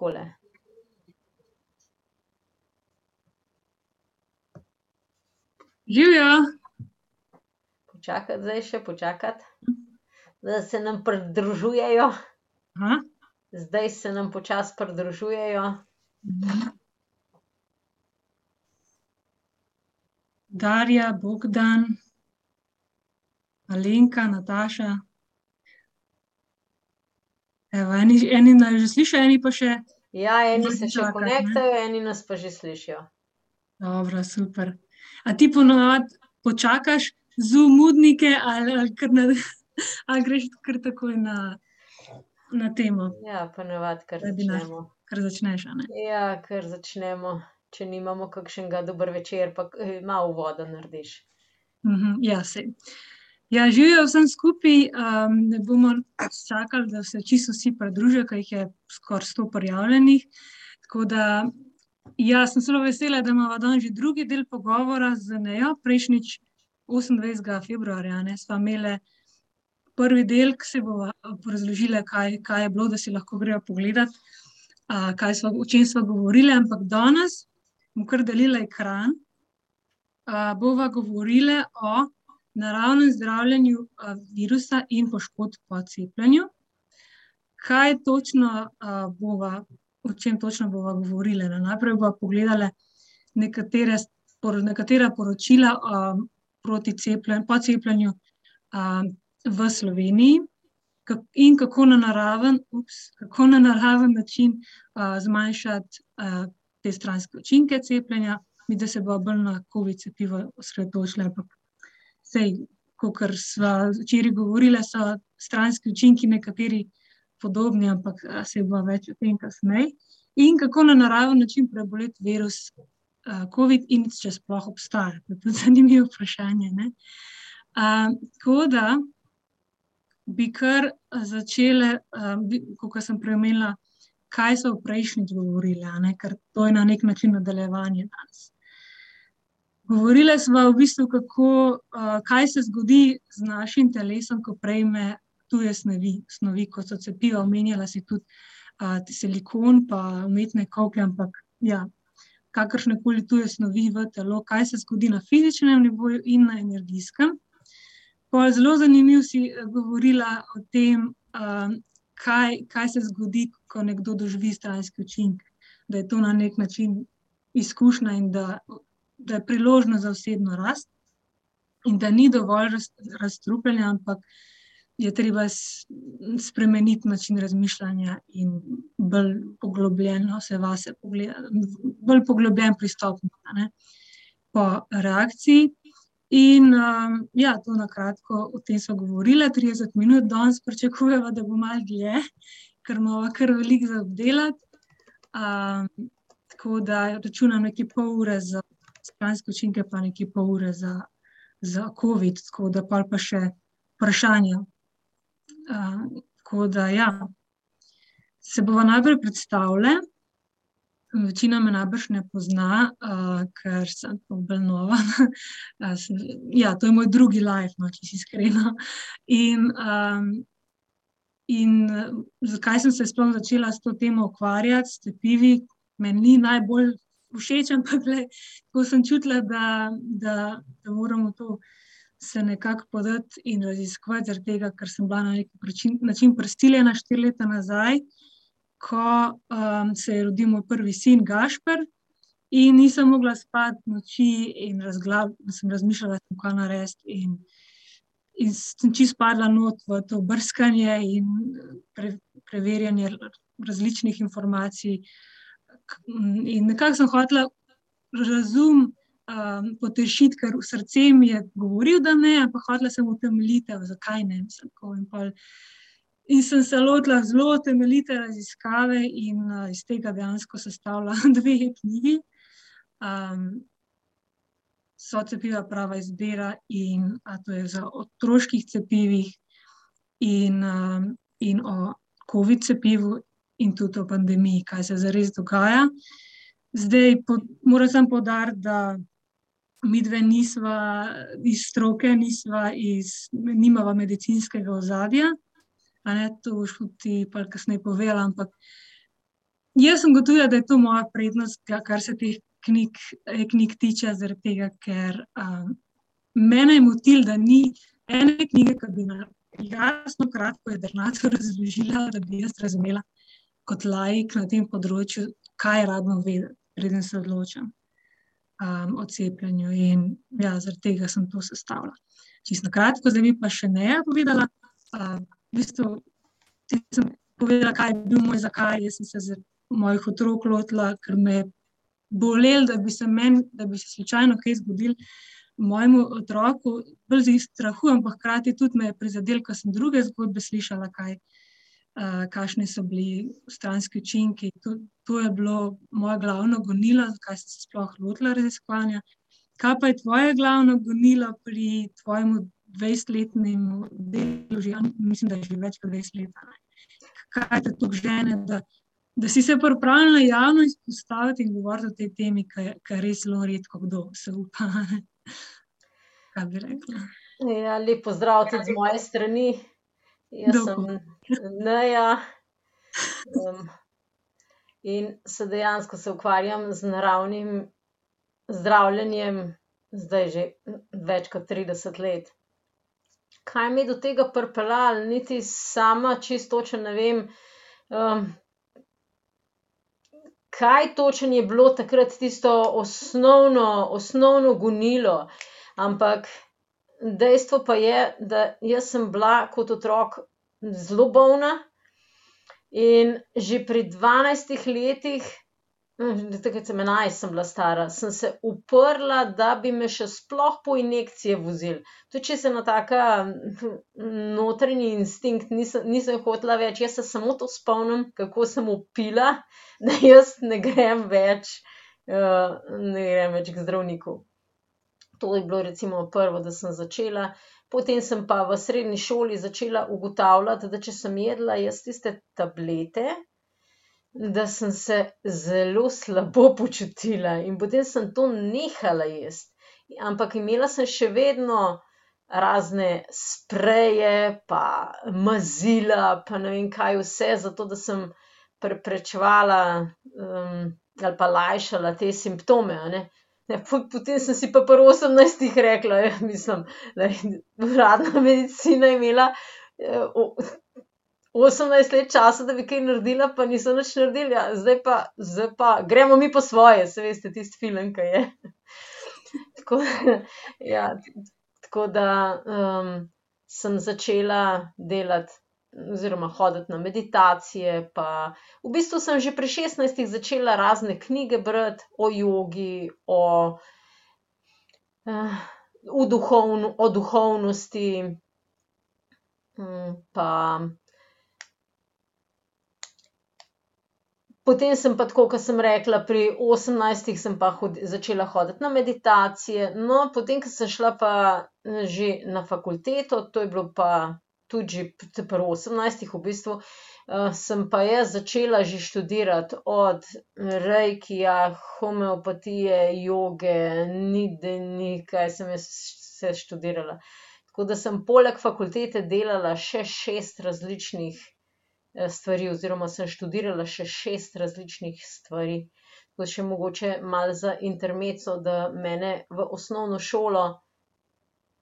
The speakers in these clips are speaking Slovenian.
takole. Živijo. Počakati zdaj še, počakati. Da se nam pridružujejo. Zdaj se nam počasi pridružujejo. Darja, Bogdan, Alenka, Nataša. Evo, eni, eni nas že slišijo, eni pa še. Ja, eni se še konektajo, eni nas pa že slišijo. Dobro, super. A ti ponavadi počakaš zoomudnike ali, ali, kar na, ali greš kar takoj na, na temo, Ja, ponavadi kar začnemo. kar začneš, a ne? Ja, kar začnemo. Če nimamo kakšnega dober večer, pa eh, malo uvoda narediš. Mhm, ja, sej. Ja, živijo vsem skupaj, um, ne bomo čakali, da se čisto vsi pridružijo, ker jih je skoraj sto prijavljenih. Tako da, ja, sem zelo vesela, da imamo danes že drugi del pogovora z Nejo. Prejšnjič, 28. februarja, sva imeli prvi del, ki se bo razložila, kaj, kaj je bilo, da si lahko grejo pogledati, a, kaj sva, o čem sva govorili, ampak danes bom kar delila ekran. A, bova govorila o naravnem zdravljenju virusa in poškodb po cepljenju. Kaj točno bova, o čem točno bova govorila? ne? Najprej bova pogledala nekatere, nekatera poročila proti cepljenju, po cepljenju v Sloveniji. In kako na naraven, ups, kako na naraven način a, zmanjšati a, te stranske učinke cepljenja, mi da se bo bolj na COVID cepivo osredotočila, ampak sej, kakor sva včeraj govorila, so stranski učinki nekateri podobni, ampak saj bo več o tem kasneje. In kako na naraven način preboleti virus a, COVID in če sploh obstaja. To je tudi zanimivo vprašanje, ne. A, tako da bi kar začele, kakor sem prej omenila, kaj so prejšnjič govorile, a ne, ker to je na neki način nadaljevanje danes. Govorile sva v bistvu, kako, a, kaj se zgodi z našim telesom, ko prejme tuje snovi, snovi, kot so cepiva, omenjala si tudi a, silikon pa umetne koplje, ampak ja, kakršnekoli tuje snovi v telo, kaj se zgodi na fizičnem nivoju in na energijskem. Pol zelo zanimivo si eh, govorila o tem, um, kaj, kaj se zgodi, ko nekdo doživi stranski učinek. Da je to na neki način izkušnja in da, da je priložnost za osebno rast, in da ni dovolj raz, razstrupljanja, ampak je treba spremeniti način razmišljanja in bolj poglobljeno se vase pogledati, bolj poglobljen pristop, ne, po reakciji. In um, ja, to na kratko, o tem smo govorili, 30 minut, danes pričakujemo, da bo malo dlje, ker imamo kar veliko za obdelati. Um, tako da računam nekaj pol ure za stranske učinke, pa nekaj pol ure za, za COVID, tako da pol pa še vprašanja. Uh, tako da ja, se bova najprej predstavile. Večina me najbrž ne pozna, uh, ker sem pa bolj nova. Ja, to je moj drugi live, no, če si iskrena. In, um, in zakaj sem se sploh začela s to temo ukvarjati, s cepivi, meni ni najbolj všeč, ampak glej, ko sem čutila, da, da, da moramo to se nekako podati in raziskovati, zaradi tega, ker sem bila na neki način, prisiljena štiri leta nazaj ko um, se je rodil moj prvi sin Gašper, in nisem mogla spati noči, in sem razmišljala, kaj narediti. In, in sem čisto padla not v to brskanje in pre, preverjanje različnih informacij. K- In nekako sem hotela razum um, potešiti, ker v srce mi je govoril, da ne, ampak hotela sem utemeljitev, zakaj ne. Mislim, tako, in pol In sem se lotila zelo temeljite raziskave, in uh, iz tega dejansko sestavila dve knjigi. Um, so cepiva prava izbira, in to je za otroških cepivih, in, um, in o COVID cepivu, in tudi o pandemiji, kaj se zares dogaja. Zdaj, po, moram samo poudariti, da mi dve nisva iz stroke, nisva iz, nimava medicinskega ozadja. Ne, to boš ti pa kasneje povedala, ampak jaz sem gotovila, da je to moja prednost, kar se teh knjig, knjig tiče, zaradi tega, ker um, mene je motil, da ni ene knjige, ki bi na jasno, kratko, jedrnato razložila, da bi jaz razumela kot laik na tem področju, kaj rabim vedeti, preden se odločam um, o cepljenju. In ja, zaradi tega sem to sestavila. Čisto kratko, zdaj bi pa še ne povedala. Uh, v bistvu, sem povedala, kaj je bil moj zakaj. Jaz sem se za mojih otrok lotila, ker me je bolelo, da bi se meni, da bi se slučajno kaj zgodilo. Mojemu otroku, iz strahu, ampak hkrati tudi me je prizadel, ko sem druge zgodbe slišala, kaj, uh, kakšni so bili stranski učinki. To, to je bilo moje glavno gonilo, zakaj sem se sploh lotila raziskovanja. Kaj pa je tvoje glavno gonilo pri tvojem 20-letnem delu, že, mislim, da je že več kot 20 let? Kaj te tukaj žene, da, da si se pripravljena javno izpostaviti in govoriti o tej temi, je res zelo redko kdo se upa? Kaj bi rekla? Ja, lep pozdrav tudi z moje strani. Jaz Dobro. sem Neja. Um, in se dejansko se ukvarjam z naravnim zdravljenjem, zdaj že več kot 30 let. Kaj me je do tega pripeljalo, niti sama čisto točno ne vem. Um, kaj točno je bilo takrat tisto osnovno, osnovno gonilo, ampak dejstvo pa je, da jaz sem bila kot otrok zelo bolna in že pri dvanajstih letih, takrat sem enajst sem bila stara, sem se uprla, da bi me še sploh po injekcije vozili. Tudi če sem ena taka, notranji instinkt, nisem, nisem hotela več, jaz se samo to spomnim, kako sem vpila, da jaz ne grem več, ne grem več k zdravniku. To je bilo recimo prvo, da sem začela, potem sem pa v srednji šoli začela ugotavljati, da če sem jedla jaz tiste tablete, da sem se zelo slabo počutila in potem sem to nehala jesti. Ampak imela sem še vedno razne spreje pa mazila pa ne vem kaj vse, zato da sem preprečevala, ali pa lajšala te simptome, ne. Potem sem si pa pri osemnajstih rekla, mislim, uradna medicina je imela, osemnajst let časa, da bi kaj naredila, pa niso nič naredili, ja, zdaj pa, zdaj pa gremo mi po svoje, saj veste tisti film, ke je. Tako, ja, tako da, sem začela delati oziroma hoditi na meditacije pa v bistvu sem že pri šestnajstih začela razne knjige brati o jogi, o, v o duhovnosti, pa potem sem pa ke sem rekla, pri osemnajstih sem pa začela hoditi na meditacije, no, potem ko sem šla pa, že na fakulteto, to je bilo pa tudi pri osemnajstih v bistvu, sem pa jaz začela že študirati od reikija, homeopatije, joge, kaj sem jaz vse študirala. Tako da sem poleg fakultete delala še šest različnih, stvari oziroma sem študirala še šest različnih stvari. Pa še mogoče malo za intermezzo, da mene v osnovno šolo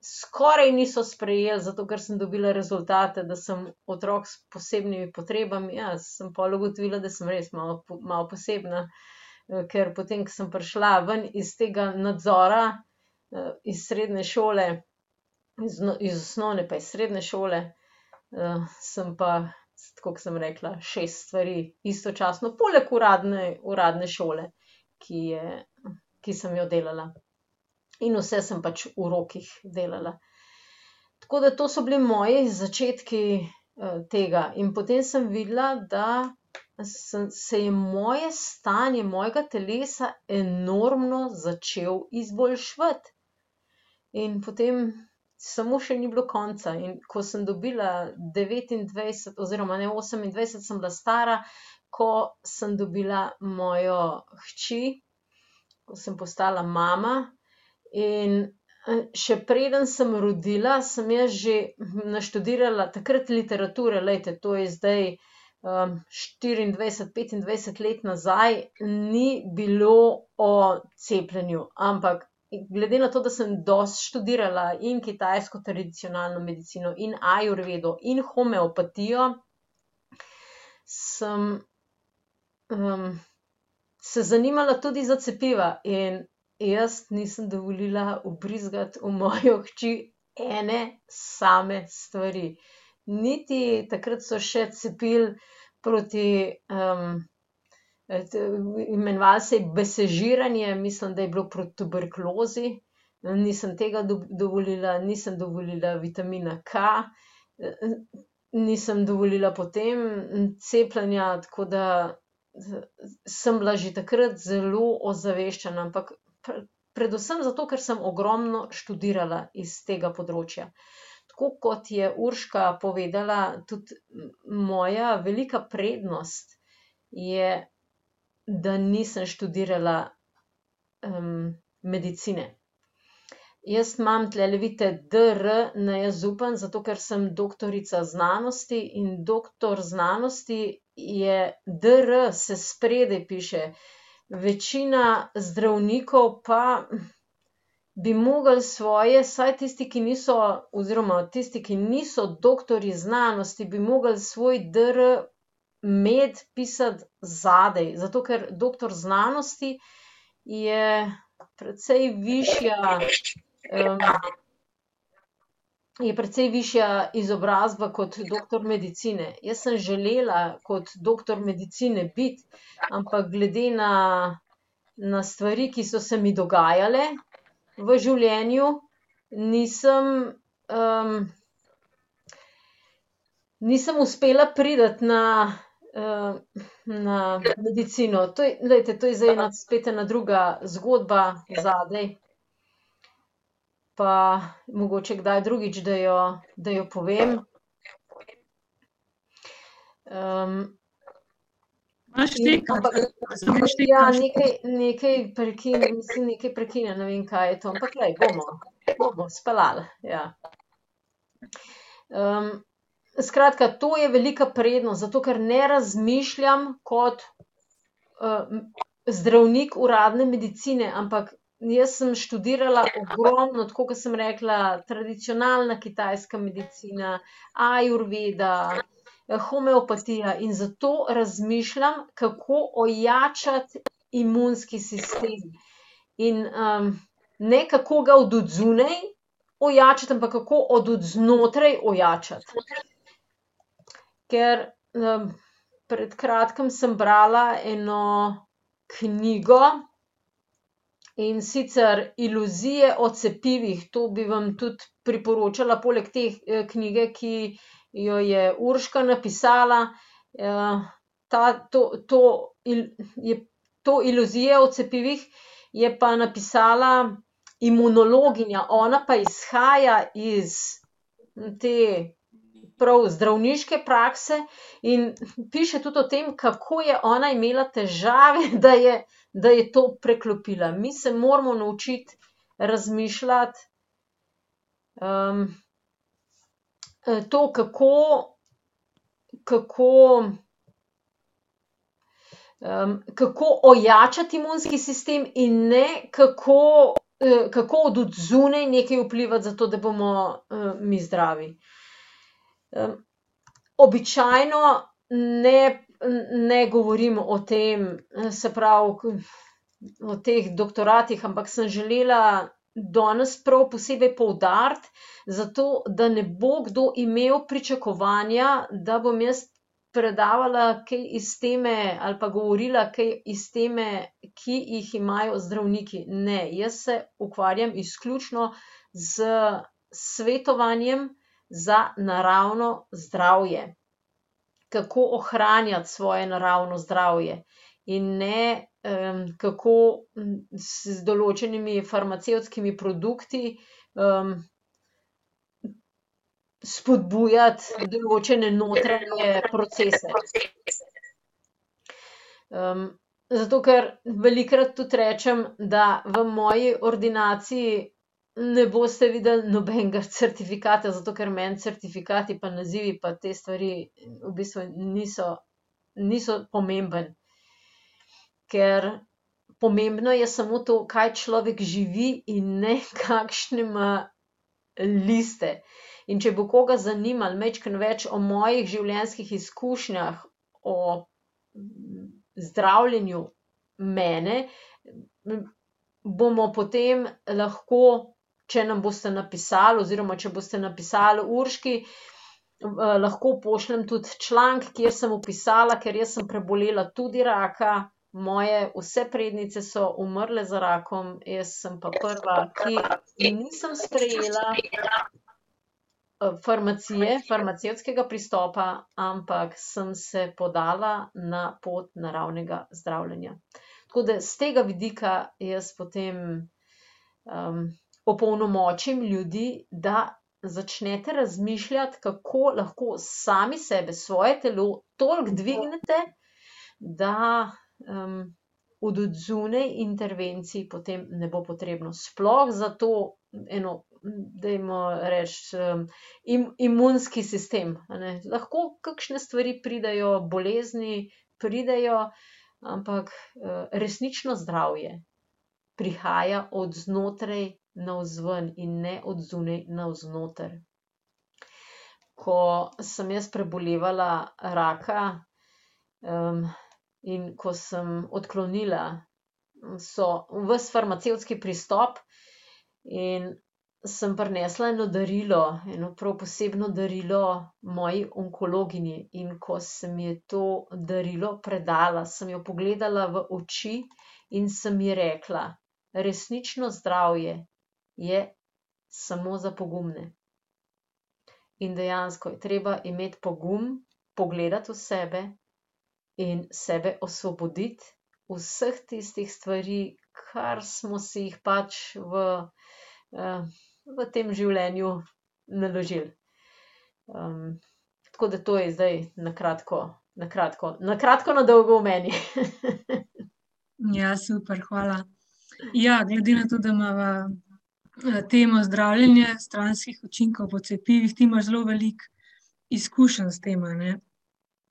skoraj niso sprejeli, zato ker sem dobila rezultate, da sem otrok s posebnimi potrebami, ja, sem pol ugotovila, da sem res malo, malo posebna. ker potem, ko sem prišla ven iz tega nadzora, iz srednje šole, iz iz osnovne pa iz srednje šole, sem pa, tako kot sem rekla, šest stvari istočasno, poleg uradne, uradne šole, ki je, ki sem jo delala. In vse sem pač v rokih delala. Tako da to so bili moji začetki, tega in potem sem videla, da se je moje stanje mojega telesa enormno začelo izboljševati. In potem samo še ni bilo konca, in ko sem dobila devetindvajset oziroma ne, osemindvajset sem bila stara, ko sem dobila mojo hči, ko sem postala mama, in, še preden sem rodila, sem jaz že naštudirala takrat literature, glejte, to je zdaj štiriindvajset, petindvajset let nazaj ni bilo o cepljenju, ampak glede na to, da sem dosti študirala in kitajsko tradicionalno medicino in ajurvedo in homeopatijo, sem, se zanimala tudi za cepiva in jaz nisem dovolila vbrizgati v mojo hči ene same stvari. Niti takrat so še cepili proti, imenovalo se je besežiranje, mislim, da je bilo proti tuberkulozi. Nisem tega dovolila, nisem dovolila vitamina K, nisem dovolila potem cepljenja, tako da sem bila že takrat zelo ozaveščena, ampak predvsem zato, ker sem ogromno študirala iz tega področja. Tako kot je Urška povedala, tudi moja velika prednost je, da nisem študirala, medicine. Jaz imam tulele, vidite, DR nejazupen, zato ker sem doktorica znanosti in doktor znanosti je DR, se spredaj piše. Večina zdravnikov pa bi mogli svoje, vsaj tisti, ki niso, oziroma tisti, ki niso doktorji znanosti, bi mogli svoj DR med pisati zadaj, zato ker doktor znanosti je precej višja, je precej višja izobrazba kot doktor medicine. Jaz sem želela kot doktor medicine biti, ampak glede na na stvari, ki so se mi dogajale v življenju, nisem, nisem uspela priti na, na medicino. To je, glejte, to je zdaj ena, spet ena druga zgodba zadaj. Pa mogoče kdaj drugič, da jo, da jo povem. Ja, nekaj, nekaj mislim, nekaj prekinja, ne vem, kaj je to, ampak glej, bomo, bomo speljali, ja. skratka, to je velika prednost, zato ker ne razmišljam kot, zdravnik uradne medicine, ampak jaz sem študirala ogromno, tako kot sem rekla, tradicionalna kitajska medicina, ajurveda, homeopatija, in zato razmišljam, kako ojačati imunski sistem. In, ne, kako ga od odzunaj ojačati, ampak kako od odznotraj ojačati. Ker, pred kratkim sem brala eno knjigo, in sicer Iluzije o cepivih, to bi vam tudi priporočala poleg te, knjige, ki jo je Urška napisala. ta, to, to je to Iluzije o cepivih je pa napisala imunologinja, ona pa izhaja iz te prav zdravniške prakse in piše tudi o tem, kako je ona imela težave, da je, da je to preklopila. Mi se moramo naučiti razmišljati, to, kako, kako, kako ojačati imunski sistem in ne kako, kako od odzunaj nekaj vplivati, zato da bomo, mi zdravi. Običajno ne, ne govorim o tem, se pravi, o teh doktoratih, ampak sem želela danes prav posebej poudariti, zato da ne bo kdo imel pričakovanja, da bom jaz predavala kaj iz teme ali pa govorila kaj iz teme, ki jih imajo zdravniki. Ne, jaz se ukvarjam izključno s svetovanjem za naravno zdravje. Kako ohranjati svoje naravno zdravje in ne, kako z določenimi farmacevtskimi produkti, spodbujati določene notranje procese. zato ker velikokrat tudi rečem, da v moji ordinaciji ne boste videli nobenega certifikata, zato ker meni certifikati pa nazivi pa te stvari v bistvu niso niso pomemben. Ker pomembno je samo to, kaj človek živi, in ne kakšne ima liste. In če bo koga zanimalo majčkeno več o mojih življenjskih izkušnjah, o zdravljenju mene, bomo potem lahko, če nam boste napisali oziroma če boste napisali Urški, lahko pošljem tudi članek, kjer sem opisala, ker jaz sem prebolela tudi raka, moje vse prednice so umrle za rakom, jaz sem pa prva, ki nisem sprejela, farmacije, farmacevtskega pristopa, ampak sem se podala na pot naravnega zdravljenja. Tako da s tega vidika jaz potem, opolnomočim ljudi, da začnete razmišljati, kako lahko sami sebe, svoje telo toliko dvignete, da, od odzunaj intervencij potem ne bo potrebno. Sploh za to eno, dajmo reči, imunski sistem, ne. Lahko kakšne stvari pridejo, bolezni pridejo, ampak, resnično zdravje prihaja od znotraj navzven in ne od zunaj navznoter. Ko sem jaz prebolevala raka, in ko sem odklonila vso, ves farmacevtski pristop in sem prinesla eno darilo, eno prav posebno darilo moji onkologinji, in ko sem ji to darilo predala, sem jo pogledala v oči in sem ji rekla: "Resnično zdravje je samo za pogumne." In dejansko je treba imeti pogum, pogledati v sebe in sebe osvoboditi vseh tistih stvari, kar smo si jih pač v, v tem življenju naložili. tako da to je zdaj na kratko, na kratko, na kratko na dolgo o meni. Ja, super, hvala. Ja, glede na to, da imava, temo zdravljenje stranskih učinkov po cepivih, ti imaš zelo veliko izkušenj s tem.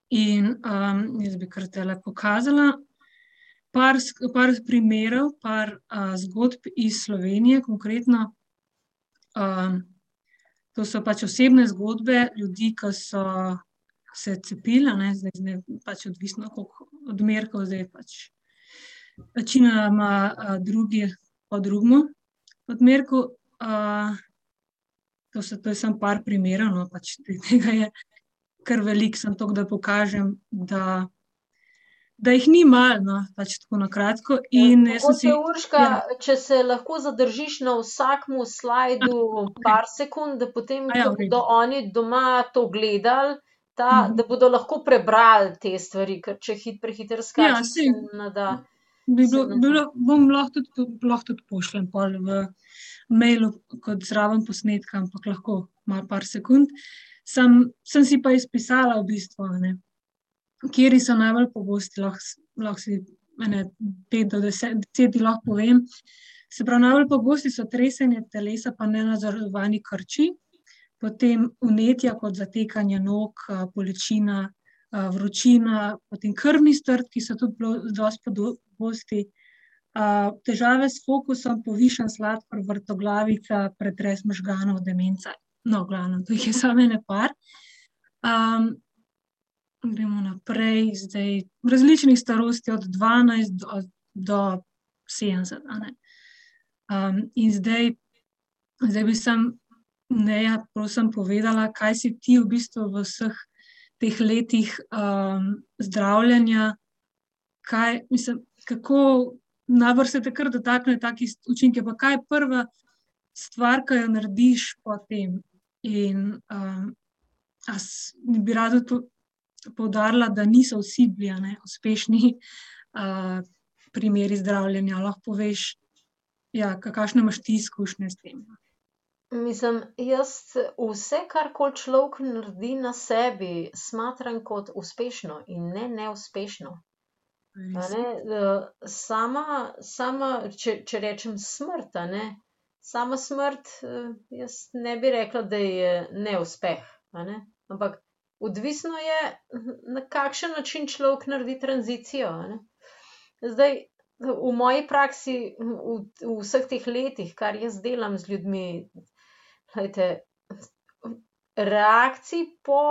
In, jaz bi kar tule pokazala par par primerov, par, zgodb iz Slovenije konkretno. to so pač osebne zgodbe ljudi, ke so se cepili, ne, zdaj pač odvisno, koliko odmerkov zdaj pač večinoma, drugi po drugem odmerku, to so, to je samo par primerov, no, pač tega je kar veliko, samo toliko, da pokažem, da da jih ni malo, no, pač tako na kratko. In jaz sem si... Urška, če se lahko zadržiš na vsakem slajdu par sekund, da potem, ko bodo oni doma to gledali, ta, da bodo lahko prebrali te stvari, ker če prehitro skačeš, se ne da. Bi bilo, bi bilo, bom lahko tudi, lahko tudi pošljem pol v mailu kot zraven posnetka, ampak lahko malo par sekund. Samo sem si pa izpisala v bistvu, ne, kateri so najbolj pogosti, lahko lahko si ene pet do deset ti lahko povem. Se pravi, najbolj pogosti so tresenje telesa pa nenadzorovani krči, potem vnetja, kot zatekanje nog, bolečina, vročina, potem krvni strt, ki so tudi dosti pogosti, težave s fokusom, povišan sladkor, vrtoglavica, pretres možganov, demenca. No, v glavnem, to jih je samo ene par. gremo naprej, zdaj, različnih starosti, od dvanajst do, do sedemdeset, a ne. in zdaj, zdaj bi samo Neja, prosim, povedala, kaj si ti v bistvu v vseh teh letih, zdravljenja, kaj, mislim, kako, najbrž se te kar dotaknejo taki učinki, pa kaj je prva stvar, ke jo narediš po tem? In, a bi rada to poudarila, da niso vsi bili, ne, uspešni, primeri zdravljenja, lahko poveš, ja, kakšne imaš ti izkušnje s tem? Mislim, jaz vse, karkoli človek naredi na sebi, smatram kot uspešno in ne neuspešno. Ne, sama, sama, če, če rečem smrt, a ne, sama smrt, jaz ne bi rekla, da je neuspeh, a ne. Ampak odvisno je, na kakšen način človek naredi tranzicijo, a ne. Zdaj, v moji praksi, v, v vseh teh letih, kar jaz delam z ljudmi, glejte, reakcij po,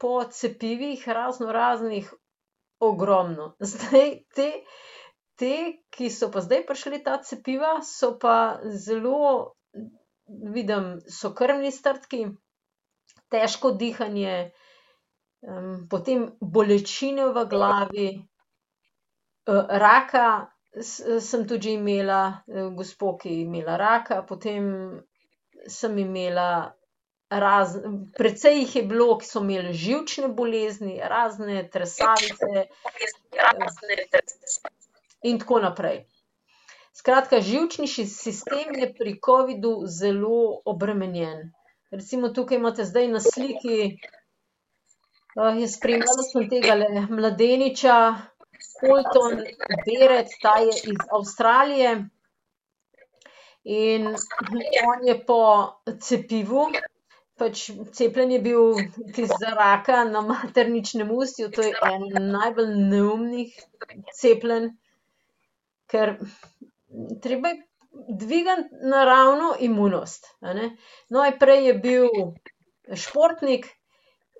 po cepivih raznoraznih ogromno. Zdaj te, te, ki so pa zdaj prišli ta cepiva, so pa zelo, vidim, so krvni strdki, težko dihanje, potem bolečine v glavi, raka sem tudi imela, gospo, ki je imela raka, potem sem imela precej jih je bilo, ki so imeli živčne bolezni, razne tresavice, in tako naprej. Skratka, živčni sistem je pri covidu zelo obremenjen. Recimo tukaj imate zdaj na sliki, spremljala sem tegale mladeniča, Folton Beretta, ta je iz Avstralije. In on je po cepivu, pač cepljen je bil tisti za raka na materničnem ustju, to je eno najbolj neumnih cepljenj, ker treba je dvigniti naravno imunost. Najprej je bil športnik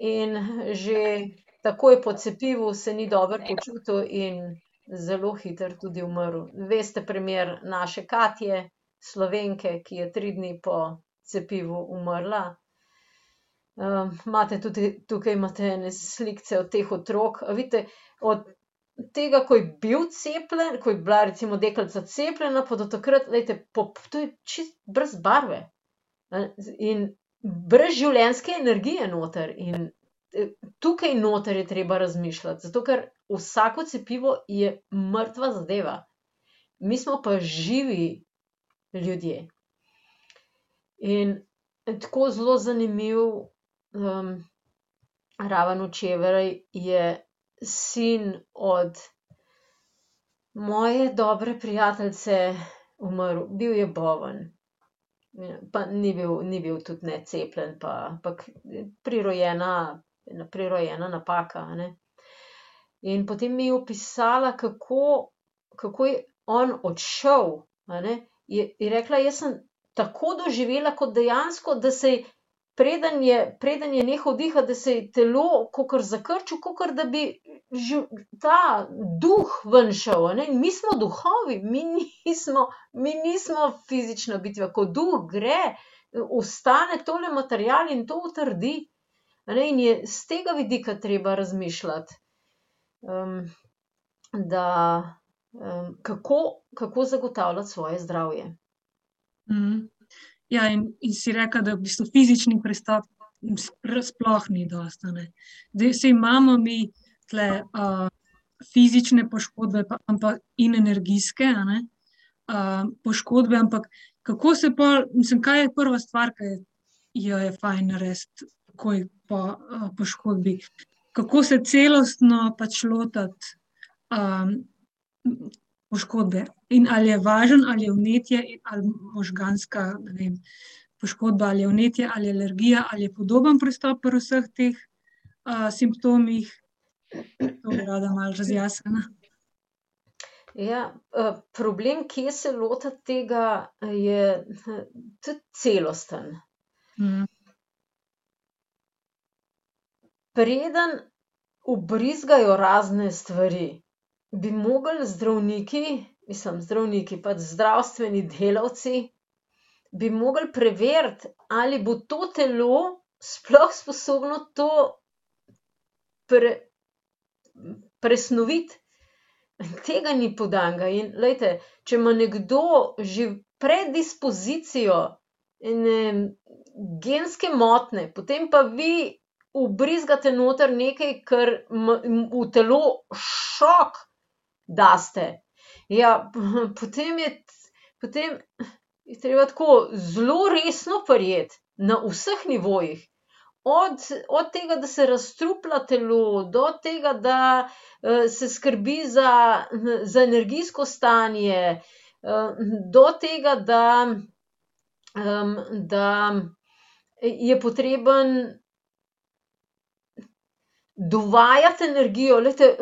in že takoj po cepivu se ni dobro počutil in zelo hitro tudi umrl. Veste primer naše Katje, Slovenke, ki je tri dni po cepivu umrla. Imate tudi, tukaj imate ene slikice od teh otrok, a vidite, od tega, ko je bil cepljen, ko je bila recimo deklica cepljena, pa do takrat, glejte, to je čisto brez barve. in brez življenjske energije noter in, tukaj noter je treba razmišljati, zato ker vsako cepivo je mrtva zadeva. Mi smo pa živi ljudje. In tako zelo zanimiv, ravno včeraj je sin od moje dobre prijateljice umrl, bil je bolan. pa ni bil, ni bil tudi necepljen pa, ampak prirojena, ena prirojena napaka, a ne. In potem mi je opisala, kako, kako je on odšel, a ne, je, je rekla: "Jaz sem tako doživela kot dejansko, da se je, preden je, preden je nehal dihati, da se je telo kakor zakrčilo, kakor da bi ta duh ven šel, a ne, in mi smo duhovi, mi nismo, mi nismo fizična bitja, ko duh gre, ostane tole material in to utrdi. A ne, in je s tega vidika treba razmišljati. da, kako, kako zagotavljati svoje zdravje. Ja, in, in si rekla, da v bistvu fizični pristop sploh ni dosti, a ne. Zdaj, saj imamo mi tule, fizične poškodbe ampak, in energijske, ne, poškodbe, ampak kako se pol, mislim, kaj je prva stvar, ke jo je fajn narediti takoj po, poškodbi? Kako se celostno pač lotiti, poškodbe? In ali je važno, ali je vnetje ali možganska, vem, poškodba, ali je vnetje ali alergija ali je podoben pristop pri vseh teh, simptomih? To bi rada malo razjasnila. Ja, problem, kje se lotiti tega, je tudi celosten. Preden vbrizgajo razne stvari, bi mogli zdravniki, mislim, zdravniki, pač zdravstveni delavci, bi mogli preveriti, ali bo to telo sploh sposobno to presnoviti. Tega ni podanega in glejte, če ima nekdo že predispozicijo, ene genske motnje, potem pa vi vbrizgate noter nekaj, kar v telo šok daste. Ja, potem je, potem je treba tako zelo resno prijeti na vseh nivojih. Od, od tega, da se razstrupla telo, do tega, da, se skrbi za, za energijsko stanje, do tega, da, da je potreben dovajati energijo, glejte,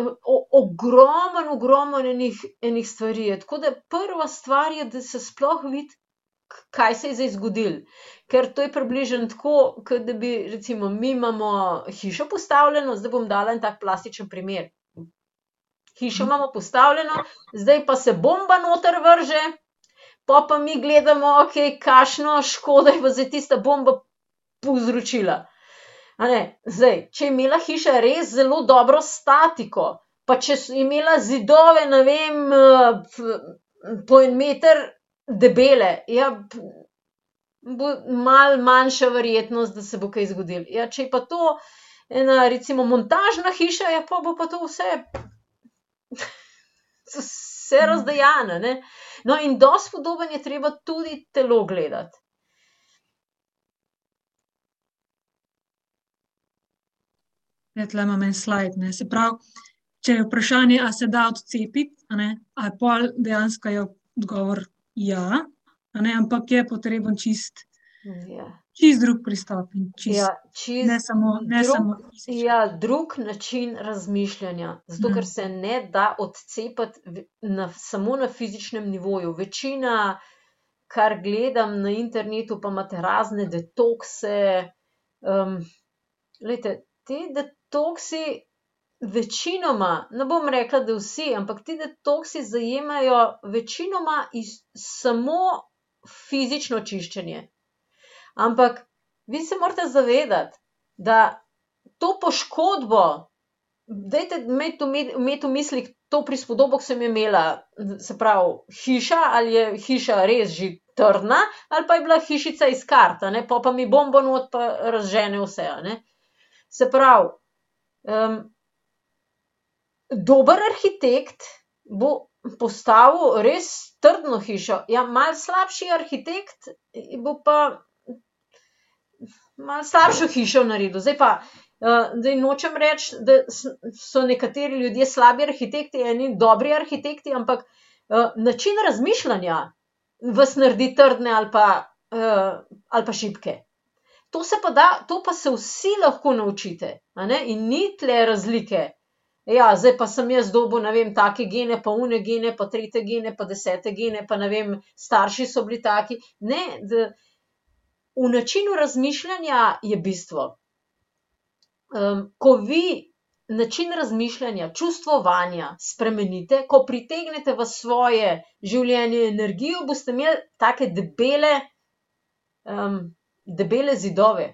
ogromen, ogromen enih, enih stvari je. Tako da prva stvar je, da se sploh vidi, kaj se je zdaj zgodilo. Ker to je približno tako, kot da bi recimo, mi imamo hišo postavljeno, zdaj bom dala en tak plastičen primer. Hišo imamo postavljeno, zdaj pa se bomba noter vrže, pol pa mi gledamo, okej, kakšno škodo je pa zdaj tista bomba povzročila. A ne, zdaj, če je imela hiša res zelo dobro statiko, pa če je imela zidove, ne vem, po en meter debele, ja, bo malo manjša verjetnost, da se bo kaj zgodilo. Ja, če je pa to ena recimo montažna hiša, ja, pol bo pa to vse vse razdejano, ne. No, in dosti podobno je treba tudi telo gledati. Ja, tule imam en slajd, ne, se pravi, če je vprašanje, a se da odcepiti, a ne, a pol dejansko je odgovor ja, ne, ampak je potreben čisto, Ja. čisto drug pristop in čisto Ja, čisto ne samo, ne drug, samo ja, drug način razmišljanja, zato ker se ne da odcepiti na samo na fizičnem nivoju. Večina, kar gledam na internetu, pa imate razne detokse, glejte, ti detoksi večinoma, ne bom rekla, da vsi, ampak ti detoksi zajemajo večinoma samo fizično čiščenje. Ampak vi se morate zavedati, da to poškodbo, dajte imeti v mislih to prispodobo, ke sem jo imela, se pravi, hiša, ali je hiša res že trdna ali pa je bila hišica iz kart, pol pa mi bombo not pa razžene vse, a ne. Se pravi, dober arhitekt bo postavil res trdno hišo, ja, malo slabši arhitekt bo pa malo slabšo hišo naredil, zdaj pa, zdaj nočem reči, da so nekateri ljudje slabi arhitekti, eni dobri arhitekti, ampak, način razmišljanja vas naredi trdne ali pa, ali pa šibke. To se pa da, to pa se vsi lahko naučite, in ni tule razlike. Ja, zdaj pa sem jaz dobil, ne vem, take gene pa one gene pa tretje gene pa desete gene pa ne vem, starši so bili taki, ne, v načinu razmišljanja je bistvo. ko vi način razmišljanja, čustvovanja spremenite, ko pritegnete v svoje življenje energijo, boste imeli take debele, debele zidove.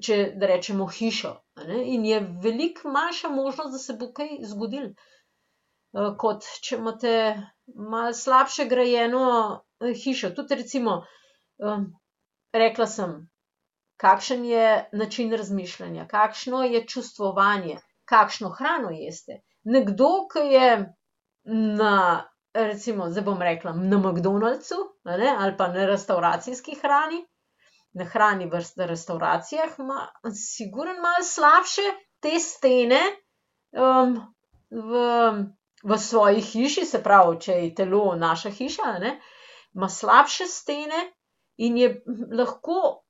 Če, rečemo hišo, a ne, in je veliko manjša možnost, da se bo kaj zgodilo. kot če imate malo slabše grajeno hišo, tudi recimo, rekla sem, kakšen je način razmišljanja, kakšno je čustvovanje, kakšno hrano jeste. Nekdo, ke je na, recimo, zdaj bom rekla, na McDonald'su, a ne, ali pa na restavracijski hrani, na hrani v restavracijah, ima sigurno malo slabše te stene, v, v svoji hiši, se pravi, če je telo naša hiša, a ne, ima slabše stene in je lahko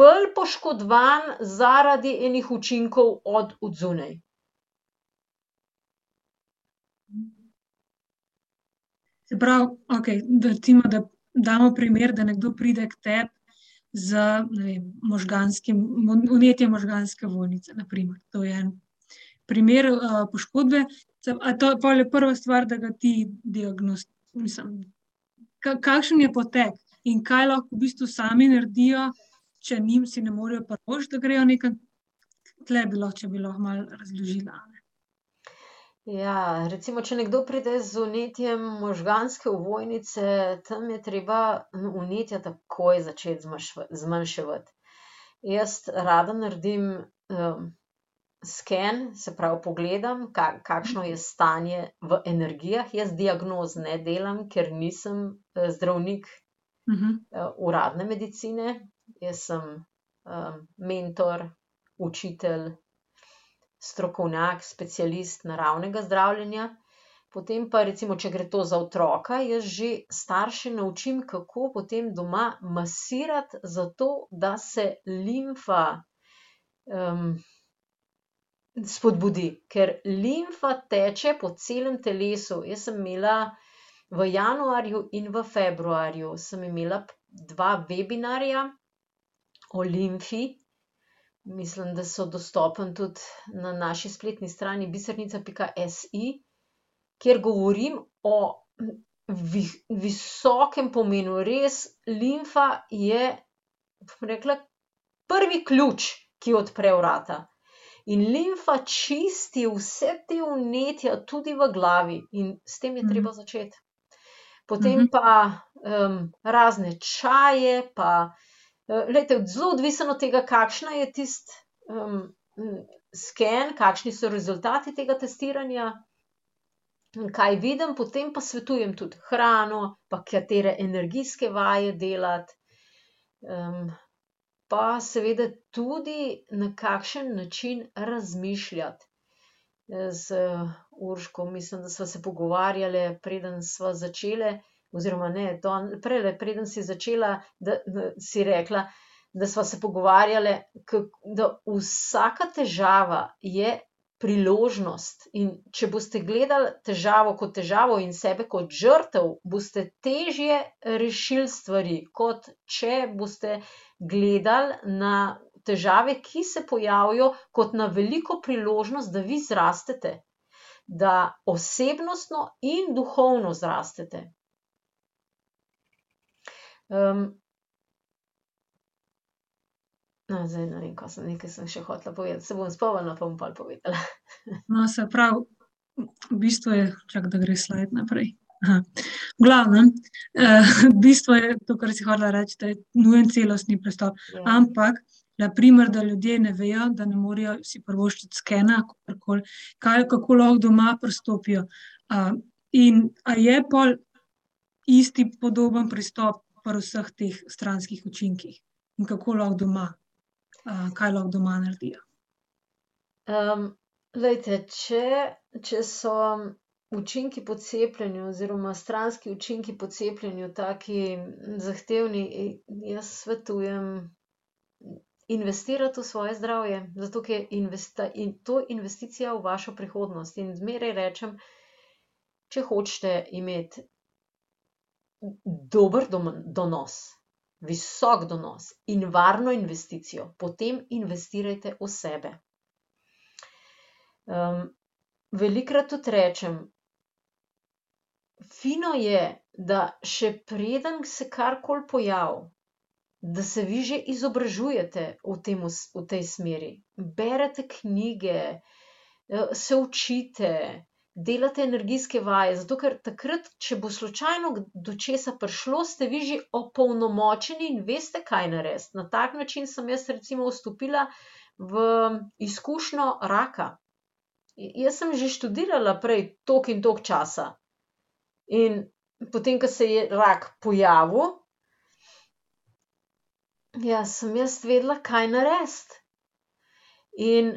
bolj poškodovan zaradi enih učinkov od odzunaj. Se pravi, okej, recimo, da damo primer, da nekdo pride k tebi z, vem, možganskim, vnetjem možganske ovojnice, na primer, to je en primer, poškodbe. a to je prva stvar, da ga ti mislim, kakšen je potek in kaj lahko v bistvu sami naredijo, če si ne morejo privoščiti, da grejo nekam? Tule bi lahko, če bi lahko malo razložila. Ja, recimo, če nekdo pride z vnetjem možganske ovojnice, tam je treba vnetje takoj začeti zmanjševati. Jaz rada naredim, sken, se pravi, pogledam, kakšno je stanje v energijah, jaz diagnoz ne delam, ker nisem, zdravnik, uradne medicine, jaz sem, mentor, učitelj, strokovnjak, specialist naravnega zdravljenja. Potem pa recimo, če gre to za otroka, jaz že starše naučim, kako potem doma masirati, zato da se limfa, spodbudi, ker limfa teče po celem telesu. Jaz sem imela v januarju in v februarju sem imela dva webinarja o limfi. Mislim, da so dostopni tudi na naši spletni strani bisernica.si, kjer govorim o visokem pomenu. Res, limfa je, bom rekla, prvi ključ, ki odpre vrata. In limfa čisti vse te vnetja, tudi v glavi, in s tem je treba začeti. Potem pa razne čaje pa, glejte, zelo odvisno od tega, kakšna je tisti sken, kakšni so rezultati tega testiranja, kaj vidim, potem pa svetujem tudi hrano pa katere energijske vaje delati. pa seveda tudi, na kakšen način razmišljati. z Urško, mislim, da sva se pogovarjali, preden sva začeli, oziroma ne, prejle, preden si začela, da, si rekla, da sva se pogovarjali, da vsaka težava je priložnost, in če boste gledali težavo kot težavo in sebe kot žrtev, boste težje rešili stvari, kot če boste gledali na težave, ki se pojavijo, kot na veliko priložnost, da vi zrastete. Da osebnostno in duhovno zrastete. No, zdaj ne vem, kaj sem, nekaj sem še hotela povedati, se bom spomnila pa bom pol povedala. No, se pravi, v bistvu je, čakaj, da gre slide naprej. V glavnem, v bistvu je to, kar si hotela reči, da je nujen celostni pristop, ampak na primer, da ljudje ne vejo, da ne morejo si privoščiti skena, kakorkoli, kaj, kako lahko doma pristopijo. in a je pol isti, podoben pristop pri vseh teh stranskih učinkih? In kako lahko doma, kaj lahko doma naredijo? glejte, če, če so učinki po cepljenju oziroma stranski učinki po cepljenju taki zahtevni, jaz svetujem investirati v svoje zdravje, zato ker in to investicija v vašo prihodnost, in zmeraj rečem, če hočete imeti dober donos, visok donos in varno investicijo, potem investirajte v sebe. velikokrat tudi rečem: fino je, da še preden se karkoli pojavi, da se vi že izobražujete v tem, v tej smeri. Berete knjige, se učite, delate energijske vaje, zato ker takrat, če bo slučajno do česa prišlo, ste vi že opolnomočeni in veste, kaj narediti. Na tak način sem jaz recimo vstopila v izkušnjo raka. jaz sem že študirala prej toliko in toliko časa. In potem ko se je rak pojavil, ja, sem jaz vedela, kaj narediti. In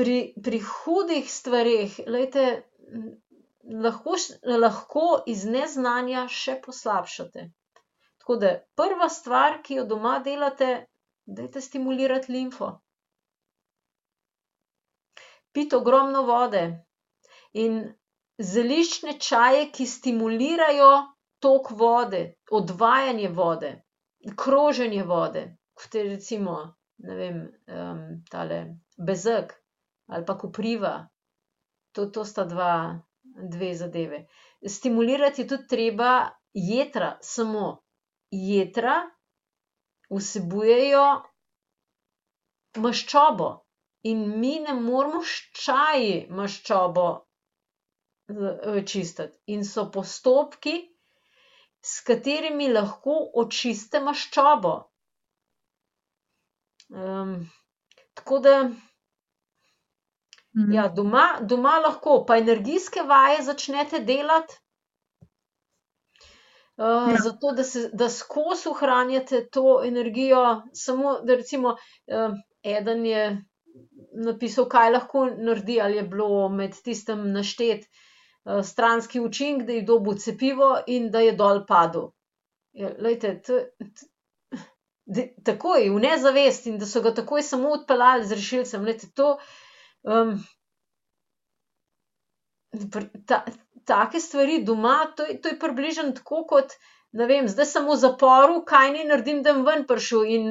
pri, pri hudih stvareh, glejte, lahko lahko iz neznanja še poslabšate. Tako da prva stvar, ki jo doma delate, dajte stimulirati limfo. Piti ogromno vode in zeliščne čaje, ki stimulirajo tok vode, odvajanje vode, kroženje vode, kot je recimo, ne vem, tale bezeg ali pa kopriva. To, to sta dva, dve zadevi. Stimulirati je tudi treba jetra samo. Jetra vsebujejo maščobo in mi ne moremo s čaji maščobo, čistiti. In so postopki, s katerimi lahko očistite maščobo. tako da ja, doma, doma lahko, pa energijske vaje začnete delati, zato da se, da skozi ohranjate to energijo, samo da recimo, eden je napisal, kaj lahko naredi, ali je bilo med tistim naštet, stranski učinek, da je dobil cepivo in da je dol padel. Ja, glejte, to, takoj, v nezavest, in da so ga takoj samo odpeljali z rešilcem, glejte, to, take stvari doma, to je, to je približno tako kot, ne vem, zdaj sem v zaporu, kaj naj naredim, da bom ven prišel, in,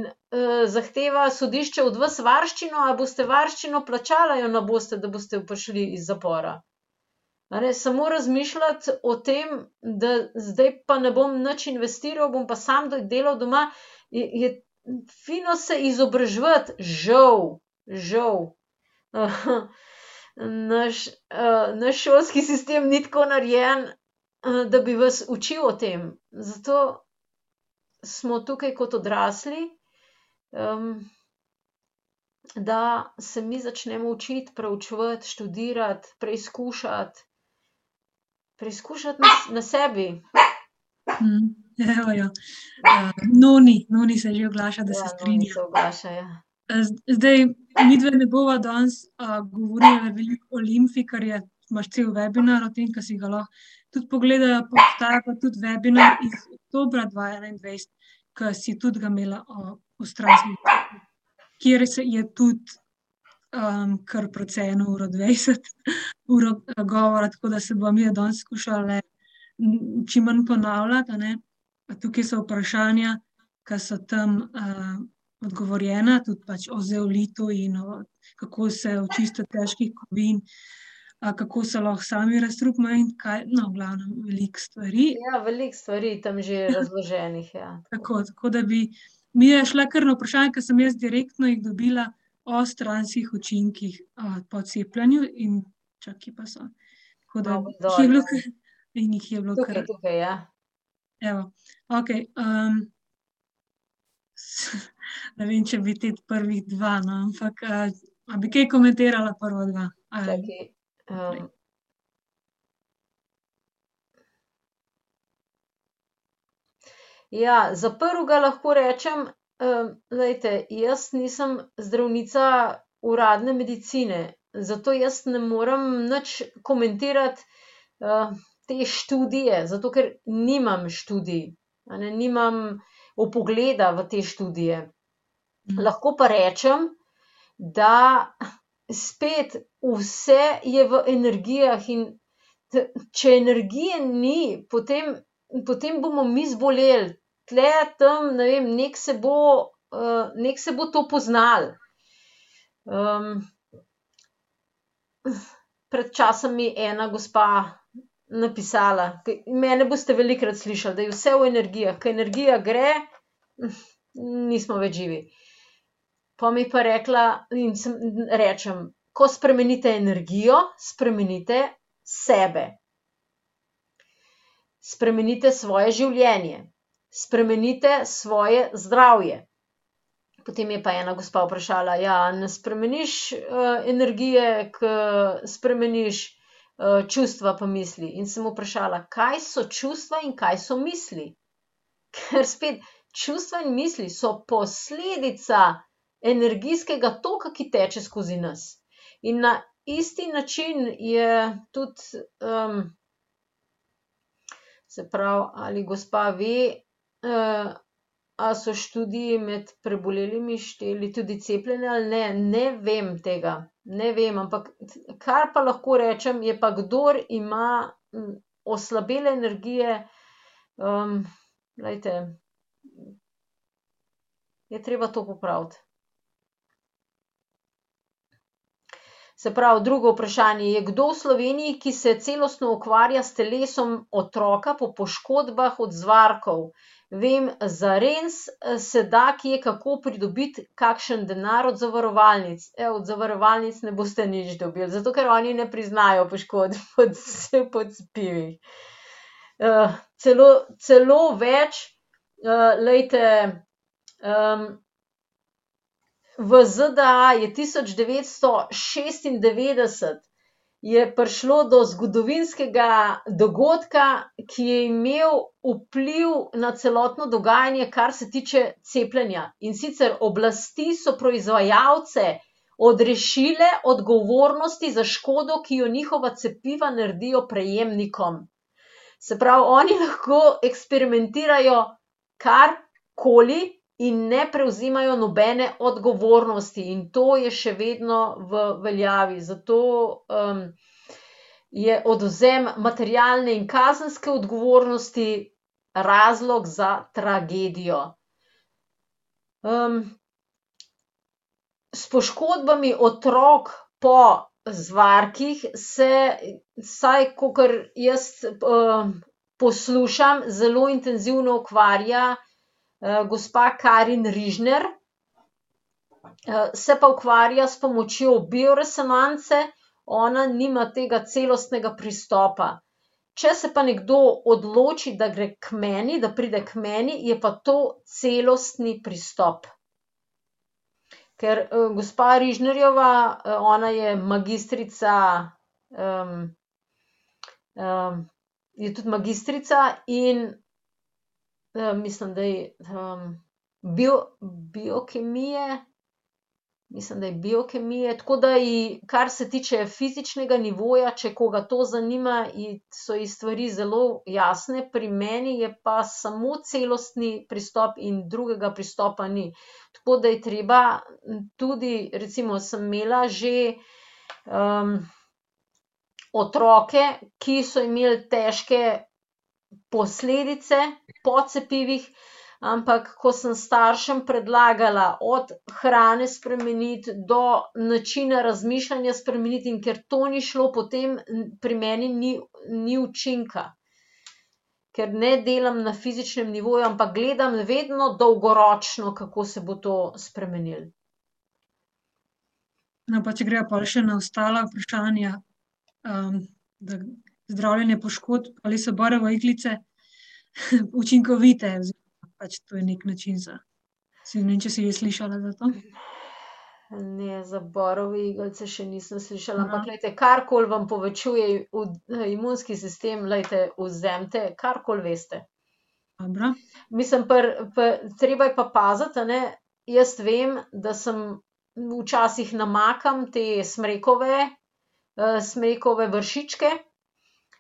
zahteva sodišče od vas varščino, a boste varščino plačali ali jo ne boste, da boste prišli iz zapora. A ne, samo razmišljati o tem, da zdaj pa ne bom nič investiral, bom pa samo delal doma, je, je fino se izobraževati, žal, žal, naš, naš šolski sistem ni tako narejen, da bi vas učil o tem, zato smo tukaj kot odrasli, da se mi začnemo učiti, preučevati, študirati, preizkušati. Preizkušati na sebi. evo, ja. Noni, Noni se že oglaša, da se Ja, strinja. Noni se oglaša, ja. Zdaj midve ne bova danes, govorili veliko o limfi, ker je, imaš cel webinar o tem, ke si ga lahko tudi pogledajo, pa obstaja pa tudi webinar iz oktobra dva enaindvajset, ke si tudi ga imela o, o strasih, kjer se je tudi, kar precej eno uro dvajset uro govora, tako da se bova midva danes skušale, čim manj ponavljati. Tukaj so vprašanja, ke so tam, odgovorjena, tudi pač o zeolitu in o, kako se očistiti težkih kovin, kako se lahko sami razstrupimo in kaj, no, v glavnem veliko stvari. Ja, veliko stvari je tam že razloženih, ja. Tako, tako da bi midva šla kar na vprašanja, ke sem jaz direktno jih dobila o stranskih učinkih, po cepljenju in kje pa so. Tako da jih je bilo kar, in jih je bilo kar. Tukaj, tukaj, ja. Evo, okej, ne vem, če bi te prvih dva, no, ampak, a bi kaj komentirala prva dva? Čakaj, Ja, za prvega lahko rečem, glejte, jaz nisem zdravnica uradne medicine, zato jaz ne morem nič komentirati, te študije, zato ker nimam študij, a ne, nimam vpogleda v te študije. Lahko pa rečem, da spet vse je v energijah, in če energije ni, potem, potem bomo mi zboleli. Tule, tam, ne vem, nekako se bo, nekako se bo to poznalo. pred časom mi ena gospa napisala, mene boste velikokrat slišali, da je vse v energijah, ke energija gre, nismo več živi. Pol mi pa rekla in sem, rečem: "Ko spremenite energijo, spremenite sebe. Spremenite svoje življenje. Spremenite svoje zdravje." Potem je pa ena gospa vprašala: "Ja, a ne spremeniš, energije, ke spremeniš, čustva pa misli?" In sem vprašala: "Kaj so čustva in kaj so misli?" Ker spet, čustva in misli so posledica energijskega toka, ki teče skozi nas. In na isti način je tudi, se pravi, ali gospa ve, a so študiji med prebolelimi šteli tudi cepljenje ali ne, ne vem tega. Ne vem, ampak kar pa lahko rečem, je pa, kdor ima, oslabele energije, glejte, je treba to popraviti. Se pravi, drugo vprašanje, je kdo v Sloveniji, ki se celostno ukvarja s telesom otroka po poškodbah od zvarkov? Vem za Rens, se da kje kako pridobiti kakšen denar od zavarovalnic? Evo, od zavarovalnic ne boste nič dobili, zato ker oni ne priznajo poškodb po cepivih. celo, celo več, glejte, v ZDA je tisoč devetsto šestindevetdeset je prišlo do zgodovinskega dogodka, ki je imel vpliv na celotno dogajanje, kar se tiče cepljenja. In sicer oblasti so proizvajalce odrešile odgovornosti za škodo, ki jo njihova cepiva naredijo prejemnikom. Se pravi, oni lahko eksperimentirajo karkoli, in ne prevzemajo nobene odgovornosti, in to je še vedno v veljavi. Zato um, je odvzem materialne in kazenske odgovornosti razlog za tragedijo. Um, s poškodbami otrok po zvarkih se, vsaj kolikor jaz um, poslušam, zelo intenzivno ukvarja gospa Karin Rižner. Uh, se pa ukvarja s pomočjo bioresonance, ona nima tega celostnega pristopa. Če se pa nekdo odloči, da gre k meni, da pride k meni, je pa to celostni pristop. Ker uh, gospa Rižnerjeva, ona je magistrica, um, um, je tudi magistrica in mislim, da je um, bio, biokemije, mislim, da je biokemije. Tako da, ji, kar se tiče fizičnega nivoja, če koga to zanima, so ji stvari zelo jasne, pri meni je pa samo celostni pristop in drugega pristopa ni. Tako da je treba tudi, recimo, sem imela že. Um, Otroke, ki so imeli težke posledice po cepivih, ampak ko sem staršem predlagala od hrane spremeniti do načina razmišljanja spremeniti, in ker to ni šlo, potem pri meni ni, ni učinka. Ker ne delam na fizičnem nivoju, ampak gledam vedno dolgoročno, kako se bo to spremenilo. No, pa če gremo pa še na ostala vprašanja, um, zdravljenje poškodb ali so barve iglice učinkovite, pač to je nek način za. Ne vem, če si jih slišala za to. Ne, za borove iglice še nisem slišala. Ampak, gledajte, karkoli vam povečuje imunski sistem, lejte, vzemite, karkoli veste. Dobro. Mislim, pr, pr, treba je pa paziti, ne. Jaz vem, da sem včasih namakam te smrekove, uh, smrekove vršičke,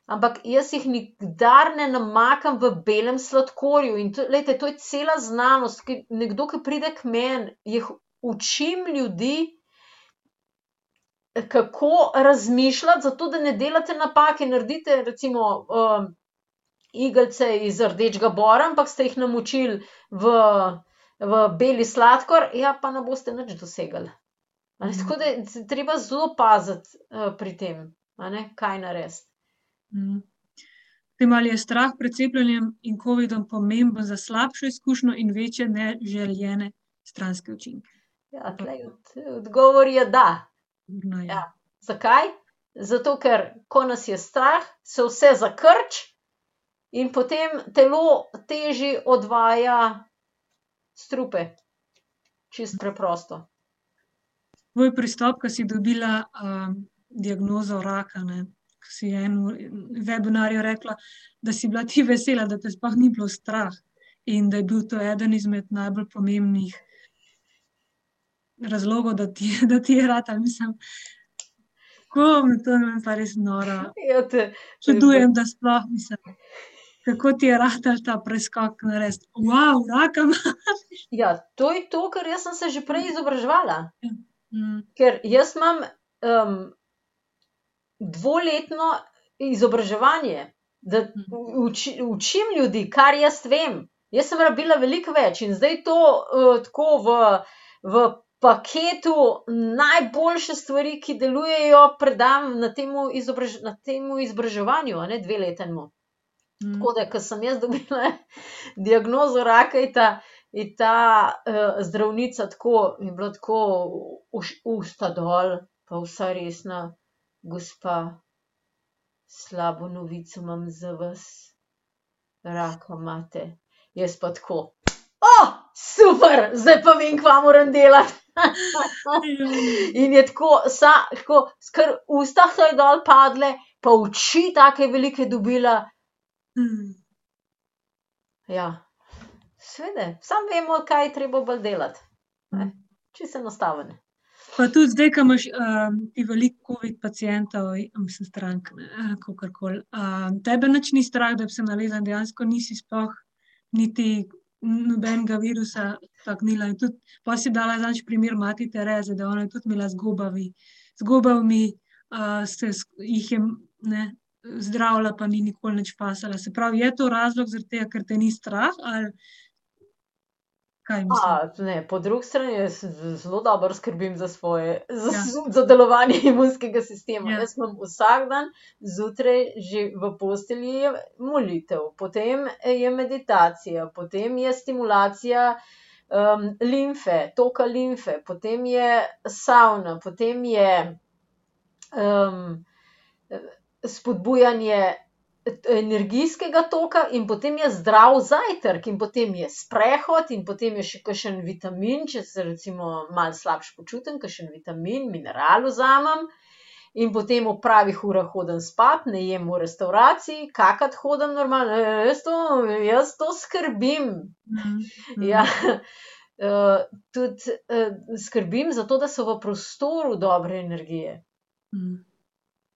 ampak jaz jih nikdar ne namakam v belem sladkorju. In to, lejte, to je cela znanost, ki nekdo, ki pride k meni, jih učim ljudi. Kako razmišljati, zato da ne delate napake, naredite, recimo, um, iglice iz rdečega bora, ampak ste jih namočili v, v beli sladkor, ja, pa ne boste nič dosegli. Ali, tako da je treba zelo paziti uh, pri tem, kaj narediti. Mm. Tem ali je strah pred cepljenjem in COVID-om pomemben za slabšo izkušnjo in večje neželjene stranske učinke? Ja, tlej, odgovor je da. No, ja. Ja. Zakaj? Zato, ker ko nas je strah, se vse zakrč in potem telo teži odvaja strupe. Čist preprosto tvoj pristop, ko si dobila um, diagnozo raka. Ne? Si eno webinarju rekla, da si bila ti vesela, da te sploh ni bilo strah in da je bil to eden izmed najbolj pomembnih razlogov, da ti, da ti je rad. Mislim, kako mi to ne vem, pa res noro. Ja, Čudujem, da sploh mislim. Kako ti je rad ta preskok na res? Wow, raka imaš. Ja, to je to, kar jaz sem se že prej izobraževala. Ja. Mm. Ker jaz imam um, dvoletno izobraževanje, da Mm. uči, učim ljudi, kar jaz vem. Jaz sem rabila veliko več in zdaj to uh, tako v, v paketu najboljše stvari, ki delujejo, predam na tem izobraž, izobraževanju, a ne dve letenmu. Mm. Tako da, ko sem jaz dobila diagnozo raka, je ta, je ta uh, zdravnica tako, je bila tako usta dol, pa vsa resna, gospa, slabo novico imam za vas, raka imate. Jaz pa tako, super, zdaj pa vem, kva moram delati. In je tako, sa, tako, skr usta so ji dol padle, pa oči take velike dobila. Ja, sveda, sam vemo, kaj je treba bolj delati. Mm. Čisto enostavno. Pa tudi zdaj, ko imaš um, ti veliko COVID pacijentov, mislim, strank, kako koli. Um, tebe nič ni strah, da bi se nalezal, dejansko nisi sploh niti nobenega virusa. In tudi, pa si dala zadnjič primer mati Tereze, da ona je tudi imela z gobami, z gobami, uh, se s- jih je ne, zdravila, pa ni nikoli nič pasala. Se pravi, je to razlog, tega, ker te ni strah ali kaj misliš? A, ne, po drugi strani jaz zelo dobro skrbim za svoje, za, Ja. za delovanje imunskega sistema. Ja. Jaz imam vsak dan zjutraj že v postelji molitev, potem je meditacija, potem je stimulacija um, limfe, toka limfe, potem je savna, potem je um, spodbujanje energijskega toka, in potem je zdrav zajtrk, in potem je sprehod, in potem je še kakšen vitamin, če se recimo malo slabše počutim, kakšen vitamin, mineral vzamem. In potem v pravih urah hodim spat, ne jem v restavraciji, kakat hodim normalno, jaz to, jaz to skrbim. Mhm, mhm. Ja, uh, tudi uh, skrbim za to, da so v prostoru dobre energije.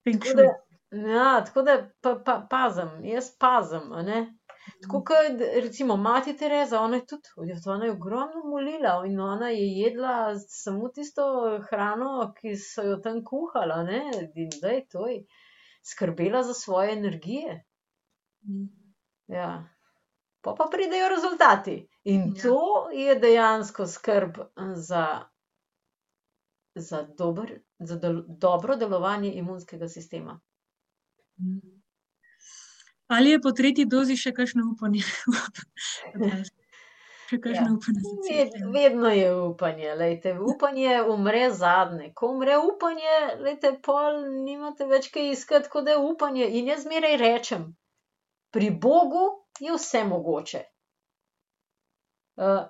Feng Tako shui. Ja, tako da pa, pa, pazim, jaz pazim. Tako kot recimo mati Tereza, ona je tudi, ona je ogromno molila in ona je jedla samo tisto hrano, ki so jo tam kuhala, ne, in da je to, skrbela za svoje energije. Mhm. Ja. Pa pa pridejo rezultati. In Ja. to je dejansko skrb za, za, dober, za del, dobro delovanje imunskega sistema. Ali je po tretji dozi še kakšno upanje? še kakšno Ja. upanje Ved, vedno je upanje, lejte, upanje umre zadnje. Ko umre upanje, lejte, pol nimate več kaj iskati, kot da je upanje. In jaz zmeraj rečem, pri Bogu je vse mogoče. Uh,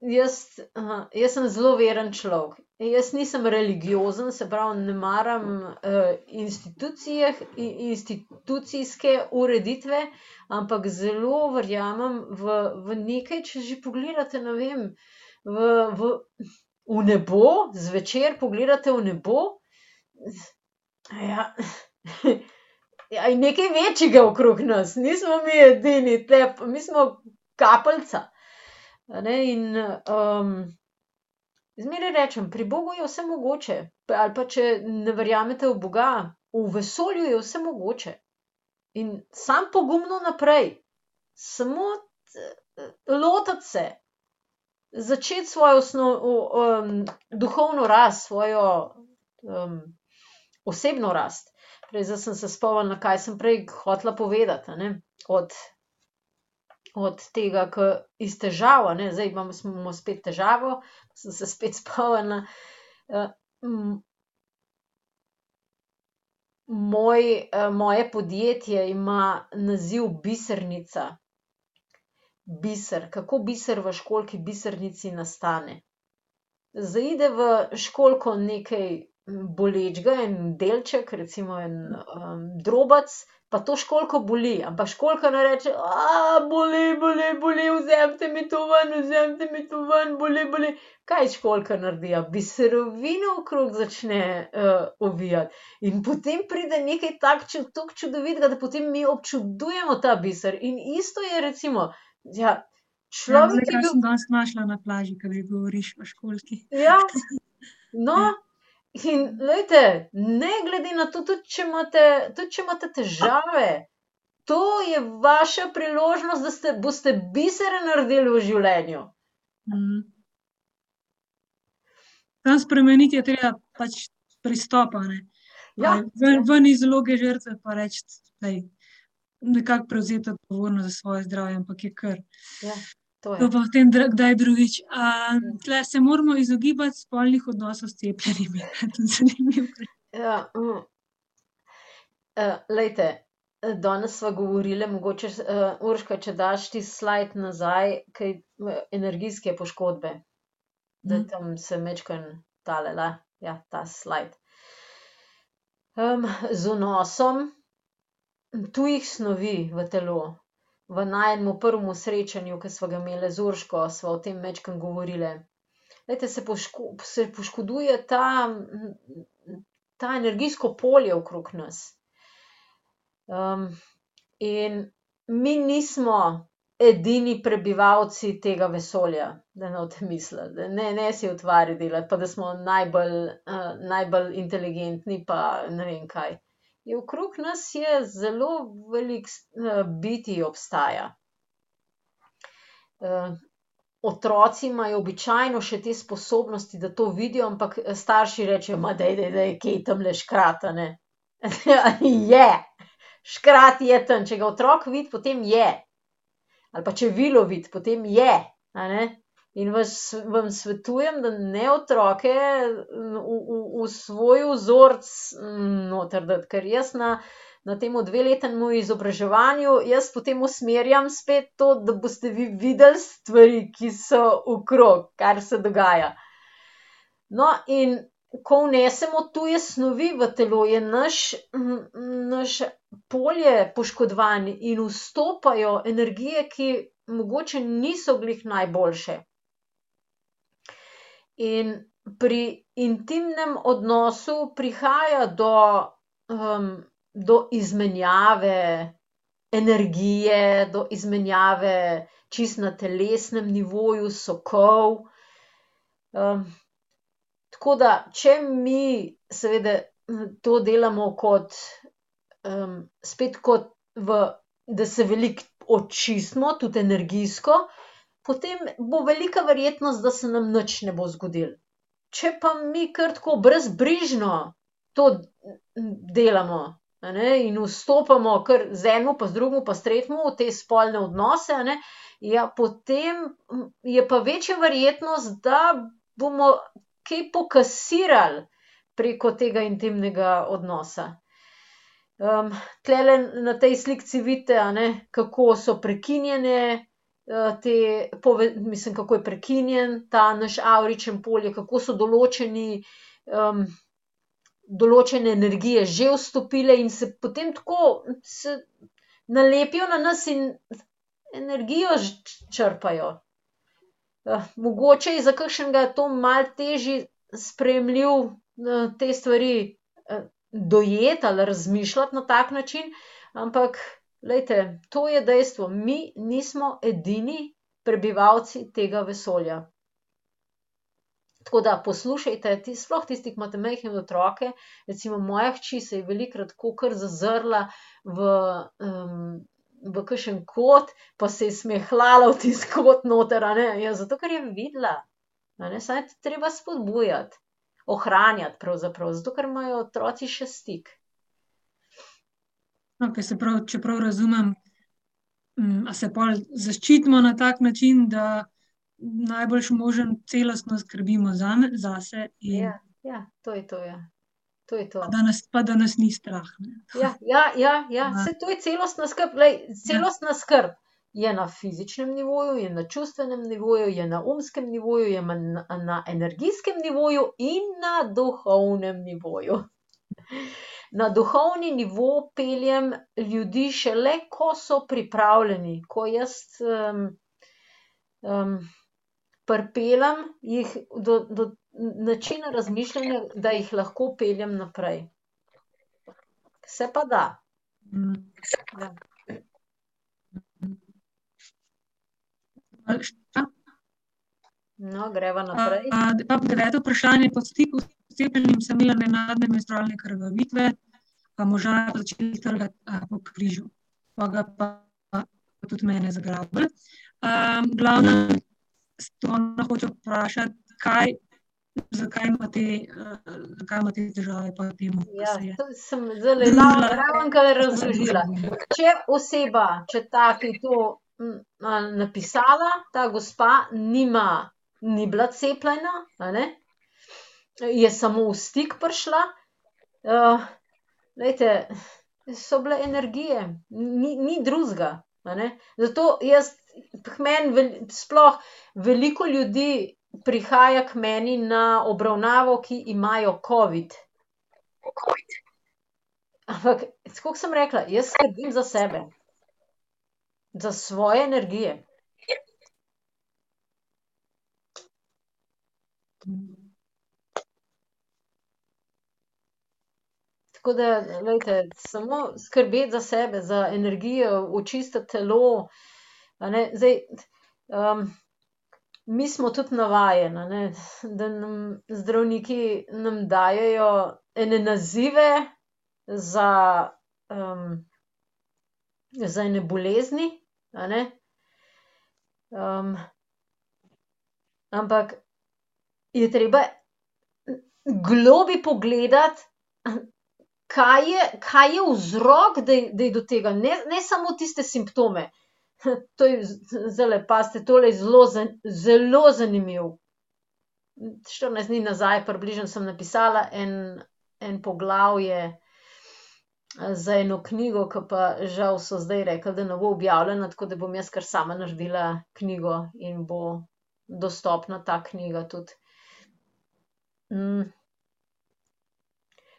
jaz, uh, jaz sem zelo veren človek. Jaz nisem religiozen, se pravi, ne maram uh, institucijske ureditve, ampak zelo verjamem v, v nekaj, če že pogledate, ne vem, v, v, v nebo, zvečer pogledate v nebo. Ja. Ja, in nekaj večjega okrog nas, nismo mi edini, tep, mi smo kapljica. In um, zmeraj rečem, pri Bogu je vse mogoče. Ali pa če ne verjamete v Boga, v vesolju je vse mogoče. In sam pogumno naprej, samo t- lotiti se, začeti svojo osnov, um, duhovno rast, svojo um, osebno rast. Prej sem se spomnila, kaj sem prej hotela povedati. ne, Od, od tega, ki iz težav, a ne, zdaj imamo, spet težavo, sem se spet spomnila. eh, Moj, eh, moje podjetje ima naziv Bisernica. Biser, kako biser v školki bisernici nastane. Zaide v školko nekaj bolečega, en delček, recimo en um, drobec, pa to školko boli, ampak školka ne reče: A, boli, boli, boli, vzemite mi to ven, vzemite mi to ven, boli, boli. Kaj školka naredi? A Biserovino okrog začne uh, ovijati. In potem pride nekaj tako čudovitega, da potem mi občudujemo ta biser. In isto je recimo, ja, Ja, človek zdaj, je kaj bil. sem danes našla na plaži, ko že govoriš o školski. Ja, no, Ja. In glejte, ne glede na to, tudi če imate, tudi če imate težave, to je vaša priložnost, da ste, boste bisere naredili v življenju. Mhm. Tam spremeniti je treba pač pristopa. Ne? Ja, Ven, ven iz vloge žrtve pa reči, da je nekako prevzeti odgovornost za svoje zdravje, ampak je kar. ja, to To je. pa v tem, dra- kdaj drugič. A, tle se moramo izogibati spolnih odnosov s cepljenimi. Ja, mm. Uh, lejte, eh, danes sva govorili, mogoče, uh, Urška, če daš ti slajd nazaj, kaj energijske poškodbe, da Mhm. tam se mečkan tale, la, ja, ta slajd. Um, z vnosom tujih snovi v telo. V najmu prvem srečanju, ki smo ga imeli z Urško, smo o tem mečkan govorili. Lejte, se, poško, se poškoduje ta, ta energijsko polje okrog nas. Um, in mi nismo edini prebivalci tega vesolja, da ne boste mislili, ne, ne si utvari delati, pa da smo najbolj, najbolj inteligentni pa ne vem kaj. Je okrog nas je zelo veliko bitij obstaja. otroci imajo običajno še te sposobnosti, da to vidijo, ampak starši rečejo: "Ma daj, daj, daj, kaj je tamle škrat, a ne." je. Škrat je tam, če ga otrok vidi, potem je. Ali pa če vilo vidi, potem je, a ne. In vas, vam svetujem, da ne otroke v, v, v svoj vzorec noter dati, ker jaz na, na tem dveletnem izobraževanju, jaz potem usmerjam spet to, da boste vi videli stvari, ki so okrog, kar se dogaja. No, in ko vnesemo tuje snovi v telo, je naš, naše polje poškodovano in vstopajo energije, ki mogoče niso glih najboljše. In pri intimnem odnosu prihaja do, do izmenjave energije, do izmenjave čisto na telesnem nivoju sokov. tako da, če mi seveda to delamo kot, spet kot v, da se veliko očistimo, tudi energijsko, potem bo velika verjetnost, da se nam nič ne bo zgodilo. Če pa mi kar tako brezbrižno to delamo, ne, in vstopamo kar z enim pa z drugim pa s tretjim v te spolne odnose, ne, ja, potem je pa večja verjetnost, da bomo kaj pokasirali preko tega intimnega odnosa. tulele na tej slikici vidite, ne, kako so prekinjene, te mislim, kako je prekinjen ta naš avrični polje, kako so določeni, določene energije že vstopile in se potem tako se nalepijo na nas in energijo črpajo. mogoče je za kakšnega to malo težje sprejemljivo, te stvari, dojeti ali razmišljati na tak način, ampak glejte, to je dejstvo, mi nismo edini prebivalci tega vesolja. Tako da poslušajte, sploh tisti, ki imate majhne otroke, recimo moja hči se je velikokrat tako kar zazrla v, v kakšen kot pa se je smehljala v tisti kot noter, a ne, ja, zato ker je videla. A ne, samo je treba spodbujati. Ohranjati pravzaprav, zato ker imajo otroci še stik. Okej, se pravi, če prav razumem, a se pol zaščitimo na tak način, da najboljše možno celostno skrbimo zase in... Ja, ja, to je to, ja. To je to. Da nas, pa da nas ni strah, ne. Ja, ja, ja, ja, saj to je celostna skrb, glej, celostna skrb je na fizičnem nivoju, je na čustvenem nivoju, je na umskem nivoju, je na energijskem nivoju in na duhovnem nivoju. Na duhovni nivo peljem ljudi šele, ko so pripravljeni, ko jaz, pripeljem jih do, do načina razmišljanja, da jih lahko peljem naprej. Se pa da. Ja. No, greva naprej. Cepljenjem sem imela nenadne menstrualne krvavitve pa moža začeli trgati, po križu. Pol ga pa tudi mene zgrabilo. v glavnem Simona hoče vprašati, kaj, zakaj ima te, zakaj ima te težave ko Ja, se je... to sem zdajle ravnokar razložila. Če oseba, če ta, ki je to, napisala, ta gospa nima, ni bila cepljena, je samo v stik prišla, glejte, so bile energije, ni, ni drugega, a ne. Zato jaz, k meni sploh veliko ljudi prihaja k meni na obravnavo, ki imajo covid. Ampak tako kot sem rekla, jaz skrbim za sebe. Za svoje energije. Tako da, glejte, samo skrbeti za sebe, za energijo, očistiti telo, A ne, zdaj, mi smo tudi navajeni, a ne, da nam zdravniki nam dajejo ene nazive za, za ene bolezni, a ne. ampak je treba globlje pogledati, kaj je, kaj je vzrok, da da je do tega, ne, ne samo tiste simptome. to je zdajle, pazite, tole je zelo zelo zanimivo. Štirinajst dni nazaj približno sem napisala en, en poglavje, za eno knjigo, ke pa žal so zdaj rekli, da ne bo objavljena, tako da bom jaz kar sama naredila knjigo in bo dostopna ta knjiga tudi.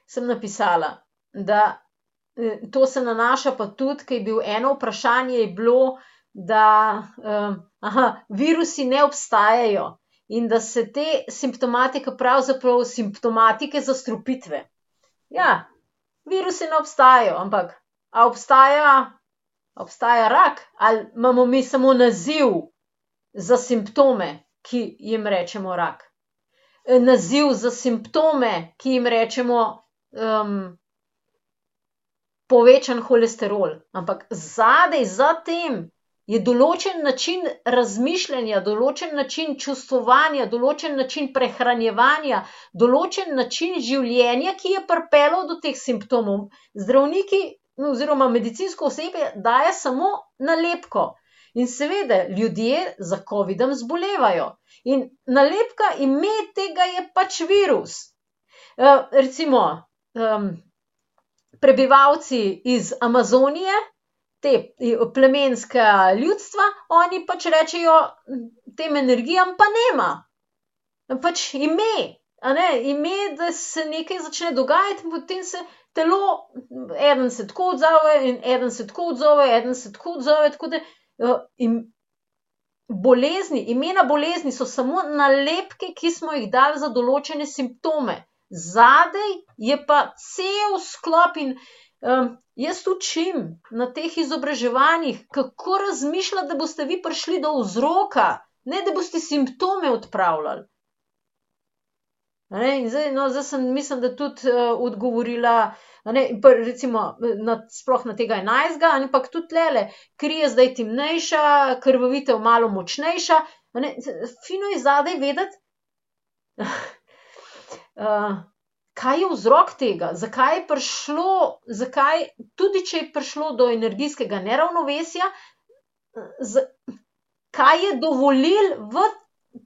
sem napisala, da, to se nanaša pa tudi, ke je bil, eno vprašanje je bilo, da, virusi ne obstajajo in da se te simptomatike pravzaprav simptomatike zastrupitve. Ja, virusi ne obstajajo, ampak a obstaja, a obstaja rak ali imamo mi samo naziv za simptome, ki jim rečemo rak? naziv za simptome, ki jim rečemo, povečan holesterol, ampak zadaj za tem je določen način razmišljanja, določen način čustvovanja, določen način prehranjevanja, določen način življenja, ki je pripeljal do teh simptomov. Zdravniki oziroma medicinsko osebje daje samo nalepko. In seveda ljudje za covidom zbolevajo. In nalepka, ime tega je pač virus. recimo, prebivalci iz Amazonije, te plemenska ljudstva, oni pač rečejo tem energijam pa nema. Pač ime, a ne, ime, da se nekaj začne dogajati, in potem se telo, eden se tako odzove in eden se tako odzove, eden se tako odzove, tako da, bolezni, imena bolezni so samo nalepke, ki smo jih dali za določene simptome. Zadaj je pa cel sklop in, jaz učim na teh izobraževanjih, kako razmišljati, da boste vi prišli do vzroka, ne da boste simptome odpravljali. Ne, zdaj, no, zdaj sem, mislim, da tudi, odgovorila, a ne, recimo, na sploh na tega enajstega, ampak tudi tulele, kri je zdaj temnejša, krvavitev malo močnejša, ne, fino je zadaj vedeti, kaj je vzrok tega, zakaj je prišlo, zakaj, tudi če je prišlo do energijskega neravnovesja, kaj je dovolilo v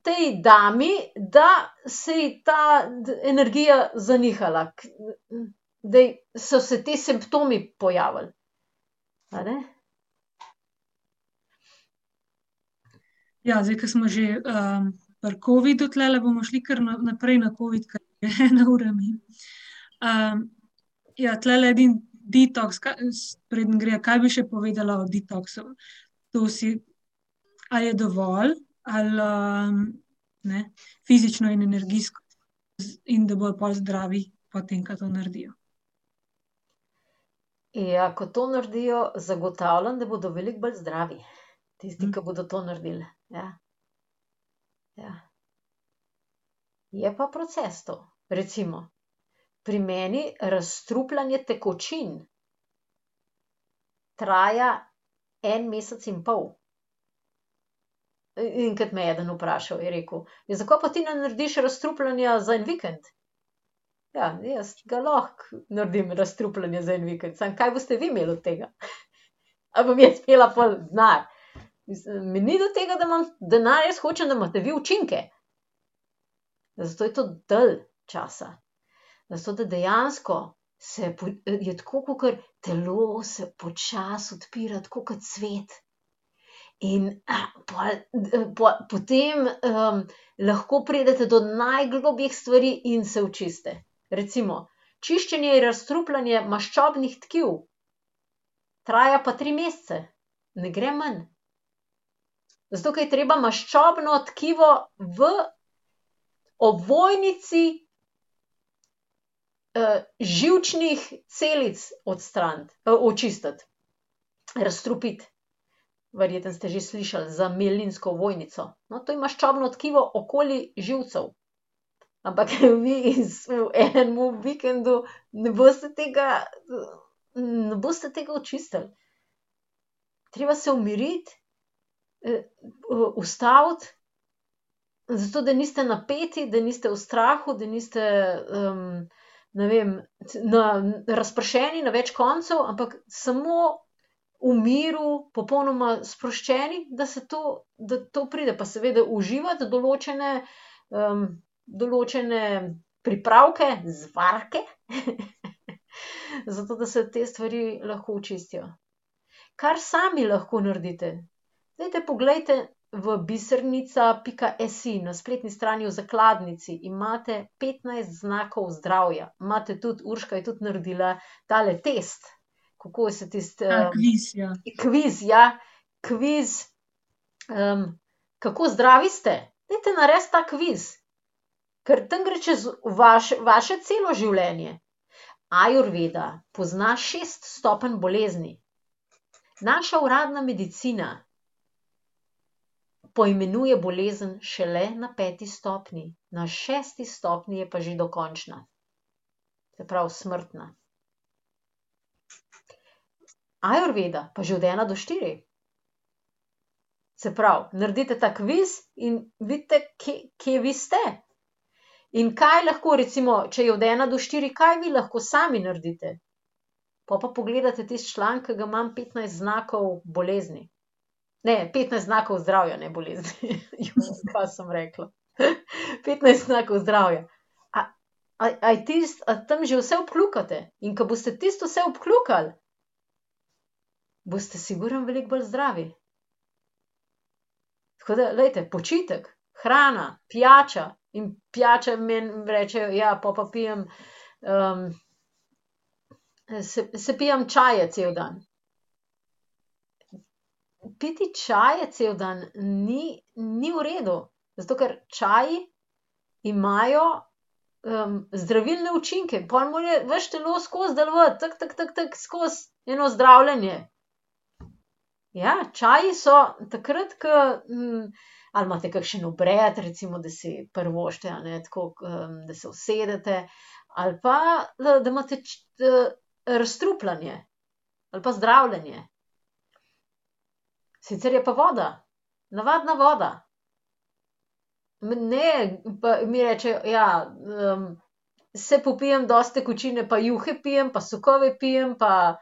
tej dami, da se ji ta energija zanihala, da so se ti simptomi pojavili. Ja, zdaj, ke smo že, pri covidu tulele, bomo šli kar naprej na covid, ke je ena ura mimo. ja, tulele detoks, preden greva, kaj bi še povedala o detoksu? To si, a je dovolj ali, ne, fizično in energijsko in da bojo pol zdravi potem, ke to naredijo? Ja, ko to naredijo, zagotavljam, da bodo veliko bolj zdravi. Tisti, ke bodo to naredili, ja. Ja. Je pa proces to. Recimo pri meni razstrupljanje tekočin traja en mesec in pol. enkrat me je eden vprašal, je rekel: "Ja, zakaj pa ti ne narediš razstrupljanja za en vikend?" Ja, jaz ga lahko naredim, razstrupljanje za en vikend, samo kaj boste vi imeli od tega? A bom jaz imela pol denar? Mislim, mi ni do tega, da imam denar, jaz hočem, da imate vi učinke. Zato je to dalj časa. Zato da dejansko se je tako, kakor telo se počasi odpira, tako kot cvet. In, pol, potem, lahko pridete do najglobjih stvari in se očistite. Recimo čiščenje in razstrupljanje maščobnih tkiv traja pa tri mesece. Ne gre manj. Zato je treba maščobno tkivo v ovojnici, živčnih celic odstraniti, očistiti. Razstrupiti. verjetno ste že slišali za melinsko ovojnico. No, to ima ščobno tkivo okoli živcev. Ampak vi v enem vikendu ne boste tega, ne boste tega očistili. Treba se umiriti, ustaviti, zato da niste napeti, da niste v strahu, da niste, ne vem, na razpršeni na več koncev, ampak samo v miru, popolnoma sproščeni, da se to, da to pride. Pa seveda uživati določene, določene pripravke, zvarke, zato da se te stvari lahko očistijo. Kar sami lahko naredite. Dajte poglejte v Bisernica pika si, na spletni strani v zakladnici imate petnajst znakov zdravja. Imate tudi, Urška je tudi naredila tale test, kako se tisti, kviz, ja. Kviz, ja. Kviz, kako zdravi ste. Dajte narediti ta kviz. Ker tam gre čez vaše celo življenje. Ajurveda pozna šest stopenj bolezni. Naša uradna medicina poimenuje bolezen šele na peti stopnji. Na šesti stopnji je pa že dokončna. Se pravi, smrtna. Ajurveda pa že od ena do štiri. Se pravi, naredite ta kviz in vidite, kje, kje vi ste. In kaj lahko recimo, če je od ena do štiri, kaj vi lahko sami naredite? Pol pa pogledate tisti članek, ke ga imam, Petnajst znakov bolezni. Ne, Petnajst znakov zdravja, ne bolezni. kaj sem rekla. Petnajst znakov zdravja. A, a, a je tisto, a tam že vse obkljukate? In ko boste tisto vse obkljukali, boste sigurno veliko bolj zdravi. Tako da, glejte, počitek, hrana, pijača. In pijača meni rečejo, ja, pol pa pijem, saj pijem čaje cel dan. Piti čaje cel dan ni, ni v redu. Zato ker čaji imajo, zdravilne učinke. Pol mora vaše telo skozi delovati, skozi eno zdravljenje. Ja, čaji so takrat, ke, ali imate kakšen obred, recimo, da si privoščite, a ne, tako, da se usedete, ali pa, da imate razstrupljanje. Ali pa zdravljenje. Sicer je pa voda. Navadna voda. Ne, pa mi rečejo, ja, saj popijem dosti tekočine pa juhe pijem pa sokove pijem pa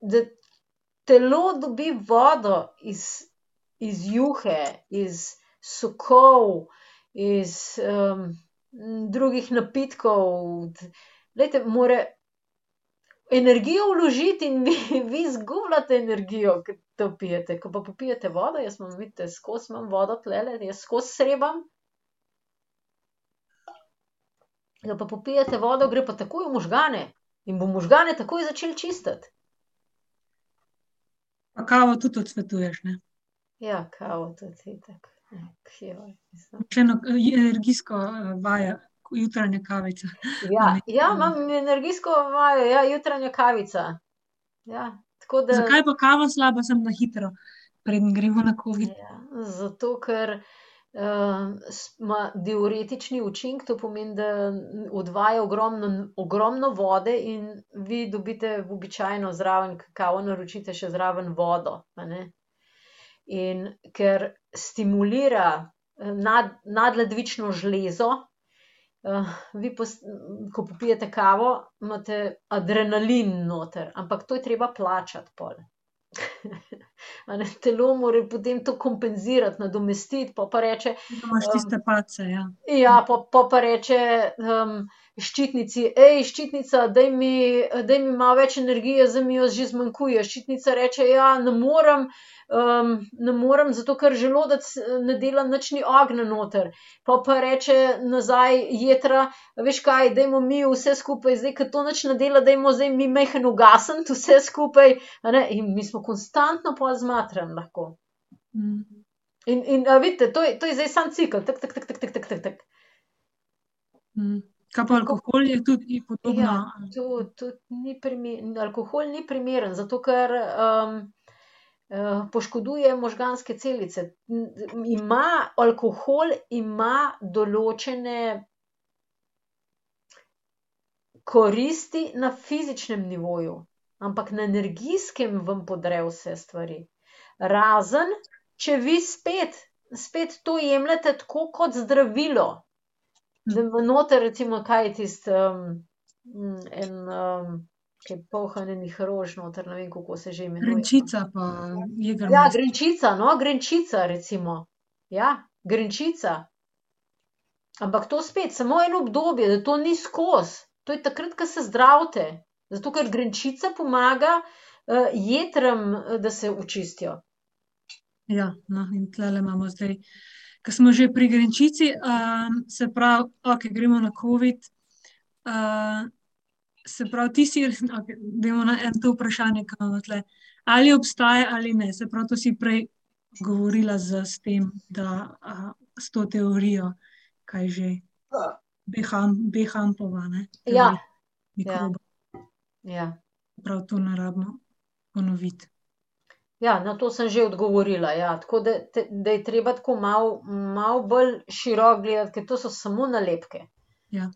da telo dobi vodo iz, iz juhe, iz sokov, iz, drugih napitkov. Glejte, mora energijo vložiti in vi, vi izgubljate energijo, ke to pijete. Ko pa popijete vodo, jaz imam, vidite, skozi imam vodo tulele, jaz skozi srebam. Ke pa popijete vodo, gre pa takoj v možgane. In bo možgane takoj začelo čistiti. Pa kavo tudi odsvetuješ, ne? Ja, kavo tudi itak. Še eno energijsko, vajo, jutranja kavica. Ja, ja, imam energijsko vajo, ja, jutranja kavica. Ja, tako da... Zakaj pa kava slaba samo na hitro, preden gremo na covid? Ja, zato ker, ima diuretični učinek, to pomeni, da odvaja ogromno, ogromno vode in vi dobite običajno zraven, kavo naročite, še zraven vodo. In ker stimulira, nadledvično žlezo, vi ko popijete kavo, imate adrenalin noter, ampak to je treba plačati pol. A ne, telo mora potem to kompenzirati, nadomestiti, pol pa reče, Imaš tiste padce, ja. Ja, po, pol pa reče, ščitnici: ščitnica, daj mi, daj mi malo več energije, zdaj mi je že zmanjkuje." Ščitnica reče: "Ja, ne morem, ne morem, zato ker želodec ne dela, nič ni ognja noter." Pol pa reče nazaj jetra: "A veš kaj, dajmo mi vse skupaj, zdaj ke to nič ne dela, dajmo zdaj mi majhno ugasniti vse skupaj." In mi smo konstantno pol zmatrani lahko. In, in a vidite, to je, to je zdaj samo cikel, Kaj pa alkohol, je tudi podobno? Ja, to tudi ni alkohol ni primeren, zato ker, poškoduje možganske celice. Ima alkohol, ima določene koristi na fizičnem nivoju, ampak na energijskem vam podre vse stvari. Razen če vi spet, spet to jemljete tako kot zdravilo. Da noter recimo, kaj je tisto, en, ke je poln enih rož noter, ne vem, kako se že imenuje. Grenčica pa Ja, Jägermeister. grenčica, no, grenčica recimo. Ja, grenčica. Ampak to spet samo eno obdobje, da to ni skozi. To je takrat, ke se zdravite. Zato ker grenčica pomaga, jetram, da se očistijo. Ja, no, in tulele imamo zdaj, ke smo že pri grenčici, se pravi, okej, gremo na covid. Se pravi, ti si, okej, dajmo na en to vprašanje, ke imamo tule. Ali obstaja ali ne, se pravi, to si prej govorila s, s tem, da, s to teorijo, kaj že, Behampova, ne. Ja. Mikroba. Ja. Prav to ne rabimo ponoviti. Ja, na to sem že odgovorila, ja, tako da, da je treba tako malo, malo bolj široko gledati, ker to so samo nalepke. Ja.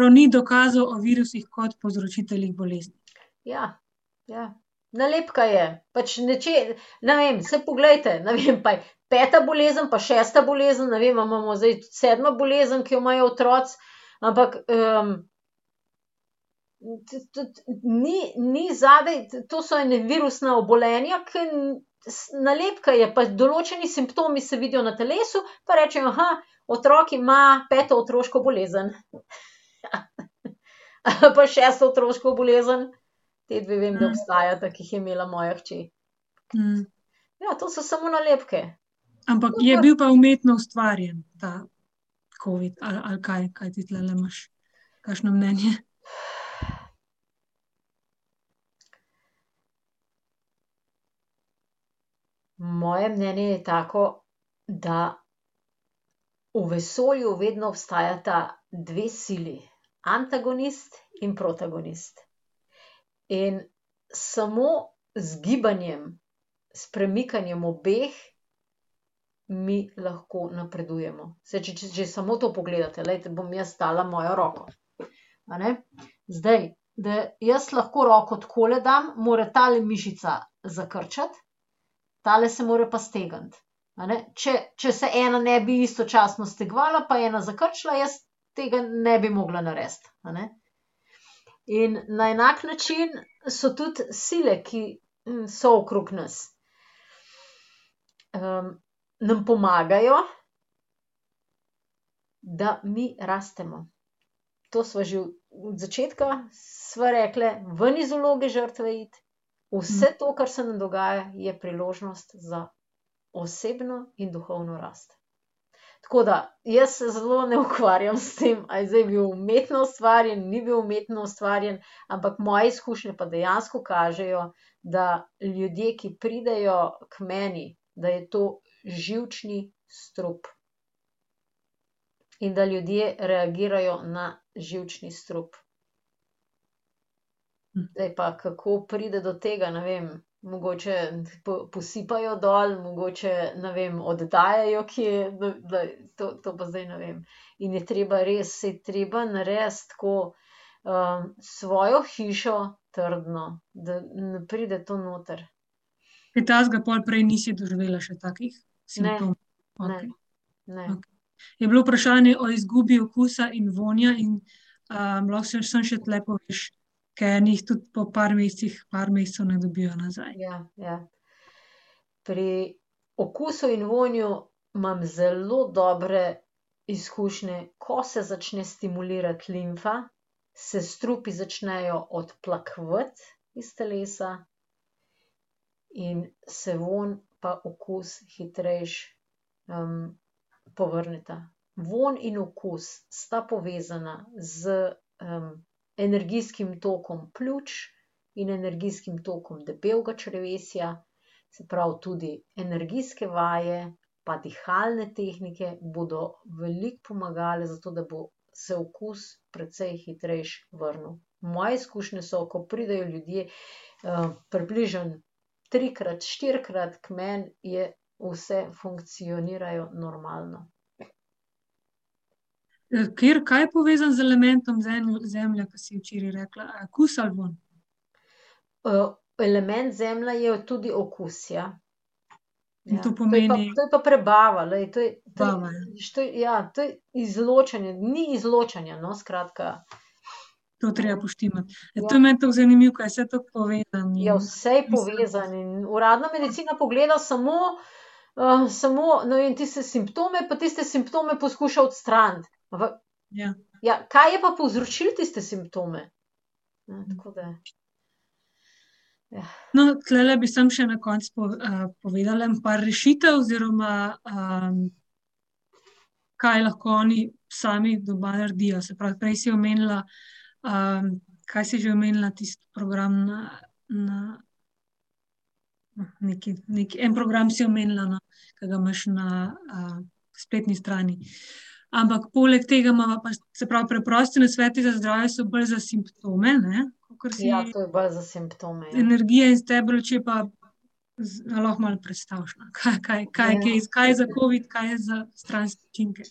Se pravi, ni dokazov o virusih kot povzročiteljih bolezni. Ja, ja. Nalepka je. Pač ne vem, saj poglejte, ne vem, pa peta bolezen pa šesta bolezen, ne vem, imamo zdaj sedma bolezen, ki jo imajo otroci, ampak, tudi ni, ni zadaj, to so ene virusna obolenja, ke nalepka je, pa določeni simptomi se vidijo na telesu, pa rečejo, otrok ima peto otroško bolezen. Pa šesto otroško bolezen. Ti dve vem, da obstajata, ki jih je imela moja hči. Ja, to so samo nalepke. Ampak je bil pa umetno ustvarjen ta covid ali, ali kaj, kaj ti tulele imaš kakšno mnenje? Moje mnenje je tako, da v vesolju vedno obstajata dve sili. Antagonist in protagonist. In samo z gibanjem, s premikanjem obeh mi lahko napredujemo. Saj če, če že samo to pogledate, glejte, bom jaz dala mojo roko. Zdaj, da jaz lahko roko takole dam, mora tale mišica zakrčati, tale se mora pa stegniti. Če, če se ena ne bi istočasno stegovala pa ena zakrčila, jaz tega ne bi mogla narediti, a ne. In na enak način so tudi sile, ki so okrog nas. nam pomagajo, da mi rastemo. To sva že od začetka sva rekli, ven iz vloge žrtve iti, vse to, kar se nam dogaja, je priložnost za osebno in duhovno rast. Tako da jaz se zelo ne ukvarjam s tem, a je zdaj bil umetno ustvarjen, ni bil umetno ustvarjen, ampak moje izkušnje pa dejansko kažejo, da ljudje, ki pridejo k meni, da je to živčni strup. In da ljudje reagirajo na živčni strup. Zdaj pa, kako pride do tega, ne vem, mogoče posipajo dol, mogoče, ne vem, oddajajo kje, to, to pa zdaj ne vem. In je treba res, saj je treba narediti tako, svojo hišo trdno, da ne pride to noter. Kaj takega pol prej nisi doživela še takih simptomov? Ne. Okej. Ne. Je bilo vprašanje o izgubi okusa in vonja in, lahko še samo še tule poveš, ke ene jih tudi po par mesecih, par mesecev ne dobijo nazaj. Ja, ja. Pri okusu in vonju imam zelo dobre izkušnje, ko se začne stimulirati limfa, se strupi začnejo odplakovati iz telesa in se vonj pa okus hitrejše, povrneta. Vonj in okus sta povezana z, energijskim tokom pljuč in energijskim tokom debelega črevesja. Se pravi, tudi energijske vaje pa dihalne tehnike bodo veliko pomagale, zato da bo se okus precej hitrejše vrnil. Moje izkušnje so, ko pridejo ljudje, približno trikrat, štirikrat k meni, je vse funkcionirajo normalno. Ker, kaj je povezano z elementom zemlja, ko si včeraj rekla, okus ali vonj? element zemlja je tudi okus, ja. In Ja, to je pa, pomeni- to je pa prebava, glej, to je, to Prebava, ja. je, to je, ja, to je izločanje, ni izločanja, no, skratka. To treba poštimati. Ja. Ja. To je meni tako zanimivo, kaj je vse tako povezano. Je in- vse je povezano uradna medicina pogleda samo, uh, samo, ne vem, tiste simptome, pa tiste simptome poskuša odstraniti. Ampak, Ja. ja, kaj je pa povzročilo tiste simptome? Ja, tako da. No, tlele bi sem še na koncu po, uh, povedala par rešitev, oziroma um, kaj lahko oni sami doma naredijo. Se pravi, prej si omenila, um, kaj si že omenila, tisti program na, na neki, neki, en program si omenila, no, ki ga imaš na uh, spletni strani. Ampak poleg tega imamo pa, se pravi, preprosti nasveti za zdravje so bolj za simptome, ne, si Ja, to je bolj za simptome. Ja. energija in stebro, če pa lahko malo predstaviš, no? kaj, kaj, kaj, Ja. kaj, kaj je za COVID, kaj je za stranske učinke.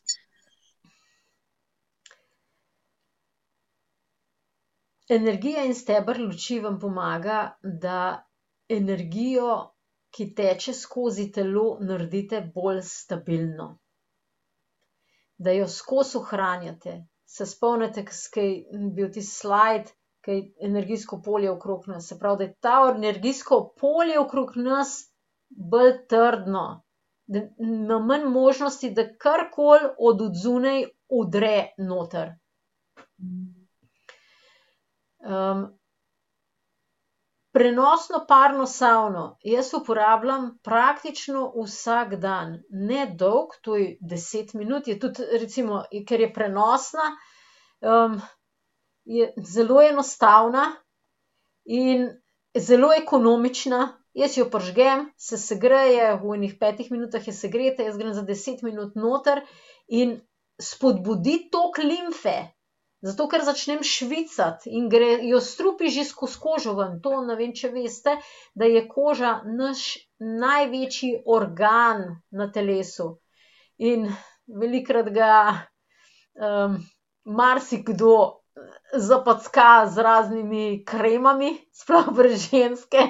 Energija in steber luči vam pomaga, da energijo, ki teče skozi telo, naredite bolj stabilno. Da jo skozi ohranjate. Se spomnite, ko je bil ti slajd, ki je energijsko polje okrog nas. Se pravi, da je ta energijsko polje okrog nas bolj trdno, da ima manj možnosti, da karkoli od odzunaj udre noter. Um, prenosno parno savno jaz uporabljam praktično vsak dan, ne dolg, to je deset minut, je tudi recimo, ker je prenosna, um, je zelo enostavna in zelo ekonomična. Jaz jo prižgem, se segreje, v enih petih minutah je segreta, jaz grem za deset minut noter in spodbudi tok limfe. Zato, ker začnem švicati in gre, jo strupi že skozi kožo ven. To ne vem, če veste, da je koža naš največji organ na telesu. In velikrat ga um, marsikdo zapacka z raznimi kremami, sploh pri ženske.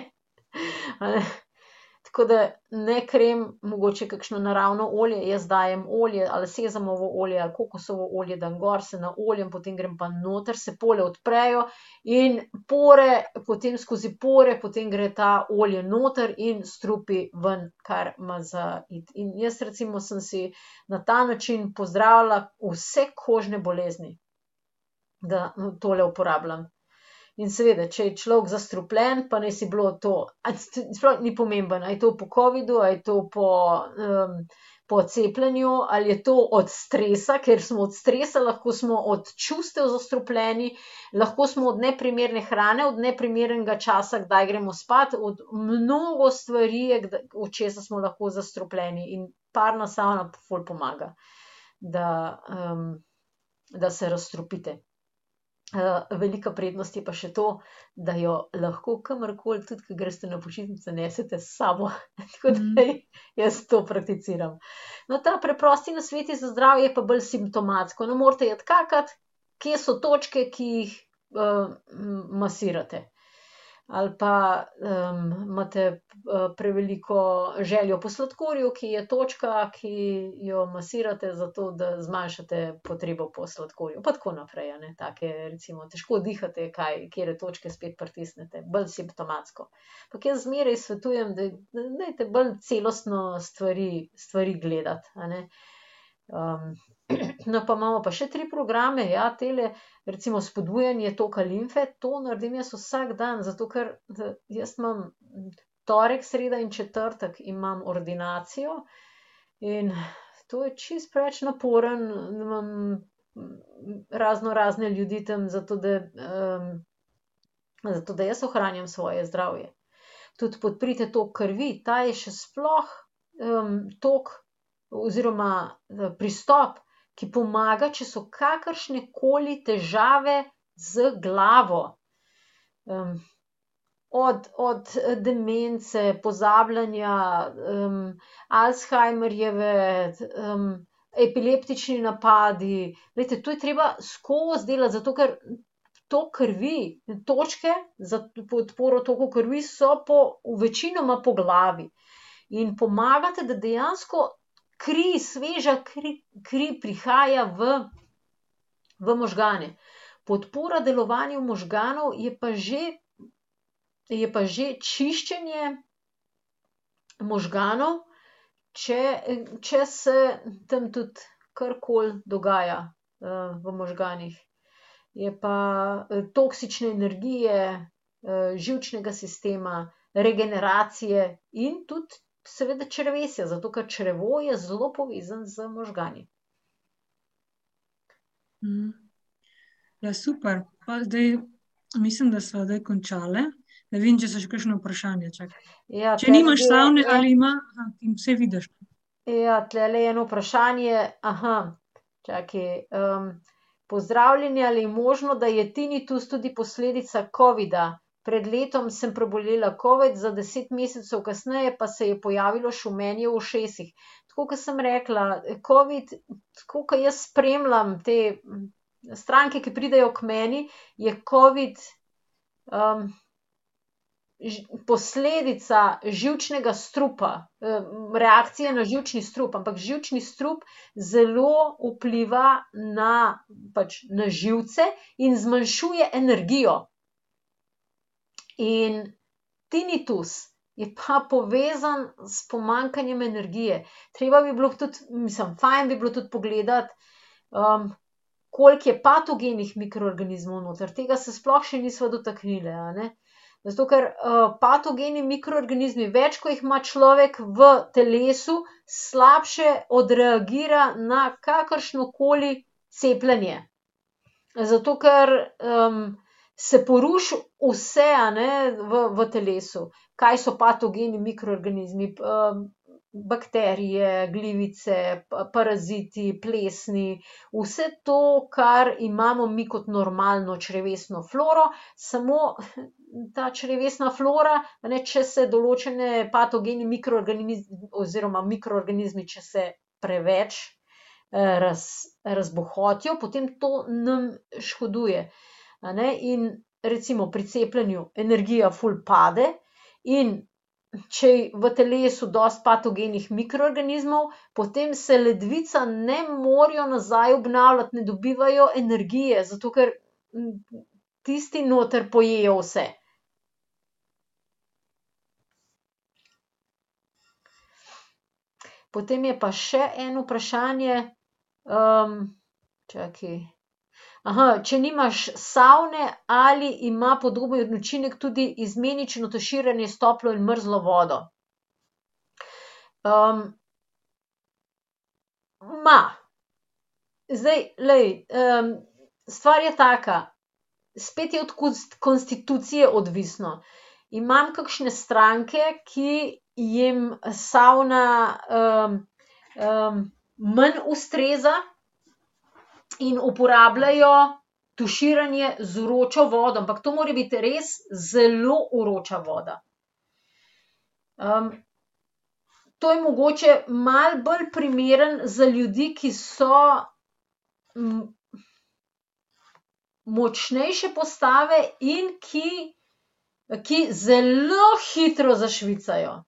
Tako da ne krem, mogoče kakšno naravno olje, jaz dajem olje ali sezamovo olje ali kokosovo olje, dam gor, se naoljem, potem grem pa noter, se pore odprejo in pore, potem skozi pore, potem gre ta olje noter in strupi ven, kar ima za iti. In jaz recimo sem si na ta način pozdravila vse kožne bolezni, da tole uporabljam. In seveda, če je človek zastrupljen, pa naj si bilo to, sploh ni pomembno, a je to po covidu, a je to po, um, po cepljenju, ali je to od stresa, ker smo od stresa, lahko smo od čustev zastrupljeni, lahko smo od neprimerne hrane, od neprimernega časa, kdaj gremo spat, od mnogo stvari od česa smo lahko zastrupljeni. In parna savna pomaga, da, um, da se razstrupite. Uh, velika prednost je pa še to, da jo lahko kamorkoli, tudi ko greste na počitnice, nesete s sabo. Tako da jaz to prakticiram. No, ta preprosti nasveti za zdravje je pa bolj simptomatsko. Ne morete jeti kakati, kje so točke, ki jih uh, masirate. Ali pa imate uh, preveliko željo po sladkorju, ki je točka, ki jo masirate, zato da zmanjšate potrebo po sladkorju. Pa tako naprej, a ne, take recimo, težko dihate, kaj, kjer točke spet pritisnete, bolj simptomatsko. Ampak jaz zmeraj svetujem, da dajte bolj celostno stvari, stvari gledati, a ne. No, pa imamo pa še tri programe, ja, tele, recimo spodbujanje toka limfe, to naredim jaz vsak dan, zato ker jaz imam torek, sreda in četrtek imam ordinacijo in to je čist preveč naporen, imam razno razne ljudi tam, zato da, um, zato da jaz ohranjam svoje zdravje. Tudi podprite tok krvi, ta je še sploh um, tok oziroma eh, pristop, ki pomaga, če so kakršne koli težave z glavo. Um, od, od demence, pozabljanja, Alzheimerjeve, epileptični napadi. Glejte, to je treba skozi delati, zato ker tok krvi, točke za podporo toku krvi so po večinoma po glavi. In pomagate, da dejansko kri, sveža kri, kri prihaja v, v možgane. Podpora delovanju možganov je pa že, je pa že čiščenje možganov, če, če se tam tudi karkoli dogaja, v možganih. Je pa, toksične energije, živčnega sistema, regeneracije in tudi seveda črevesja, zato ker črevo je zelo povezano z možgani. Ja, super. Pa zdaj mislim, da sva zdaj končali. Ne vem, če so še kakšna vprašanja, čakaj. Ja, Če nimaš Savne ali ima, saj vidiš. Ja, tulele je eno vprašanje, čakaj, pozdravljeni, ali je možno, da je tinitus tudi posledica covida? Pred letom sem prebolela covid, za deset mesecev kasneje pa se je pojavilo šumenje v ušesih. Tako kot sem rekla, covid, tako ke jaz spremljam te stranke, ki pridejo k meni, je covid, posledica živčnega strupa, reakcije na živčni strup, ampak živčni strup zelo vpliva na pač na živce in zmanjšuje energijo. In tinitus je pa povezan s pomanjkanjem energije. Treba bi bilo tudi, mislim, fajn bi bilo tudi pogledati, koliko je patogenih mikroorganizmov noter, tega se sploh še nisva dotaknili. Zato ker, patogeni mikroorganizmi, več, ko jih ima človek v telesu, slabše odreagira na kakršnokoli cepljenje. Zato ker, se poruši vse, ne, v, v telesu. Kaj so patogeni mikroorganizmi, bakterije, glivice, paraziti, plesni, vse to, kar imamo mi kot normalno črevesno floro, samo ta črevesna flora, ne, če se določeni patogeni oziroma mikroorganizmi, če se preveč, razbohotijo, potem to nam škoduje, ne, in recimo pri cepljenju energija ful pade, in če je v telesu dosti patogenih mikroorganizmov, potem se ledvica ne morejo nazaj obnavljati, ne dobivajo energije, zato ker, tisti noter pojejo vse. Potem je pa še eno vprašanje, čakaj. Če nimaš savne, ali ima podoben učinek tudi izmenično tuširanje s toplo in mrzlo vodo? ima. Zdaj, glej, stvar je taka, spet je od konstitucije odvisno. Imam kakšne stranke, ki jim savna, manj ustreza in uporabljajo tuširanje z vročo vodo, ampak to mora biti res zelo vroča voda. to je mogoče malo bolj primerno za ljudi, ki so, močnejše postave in ki, ki zelo hitro zašvicajo.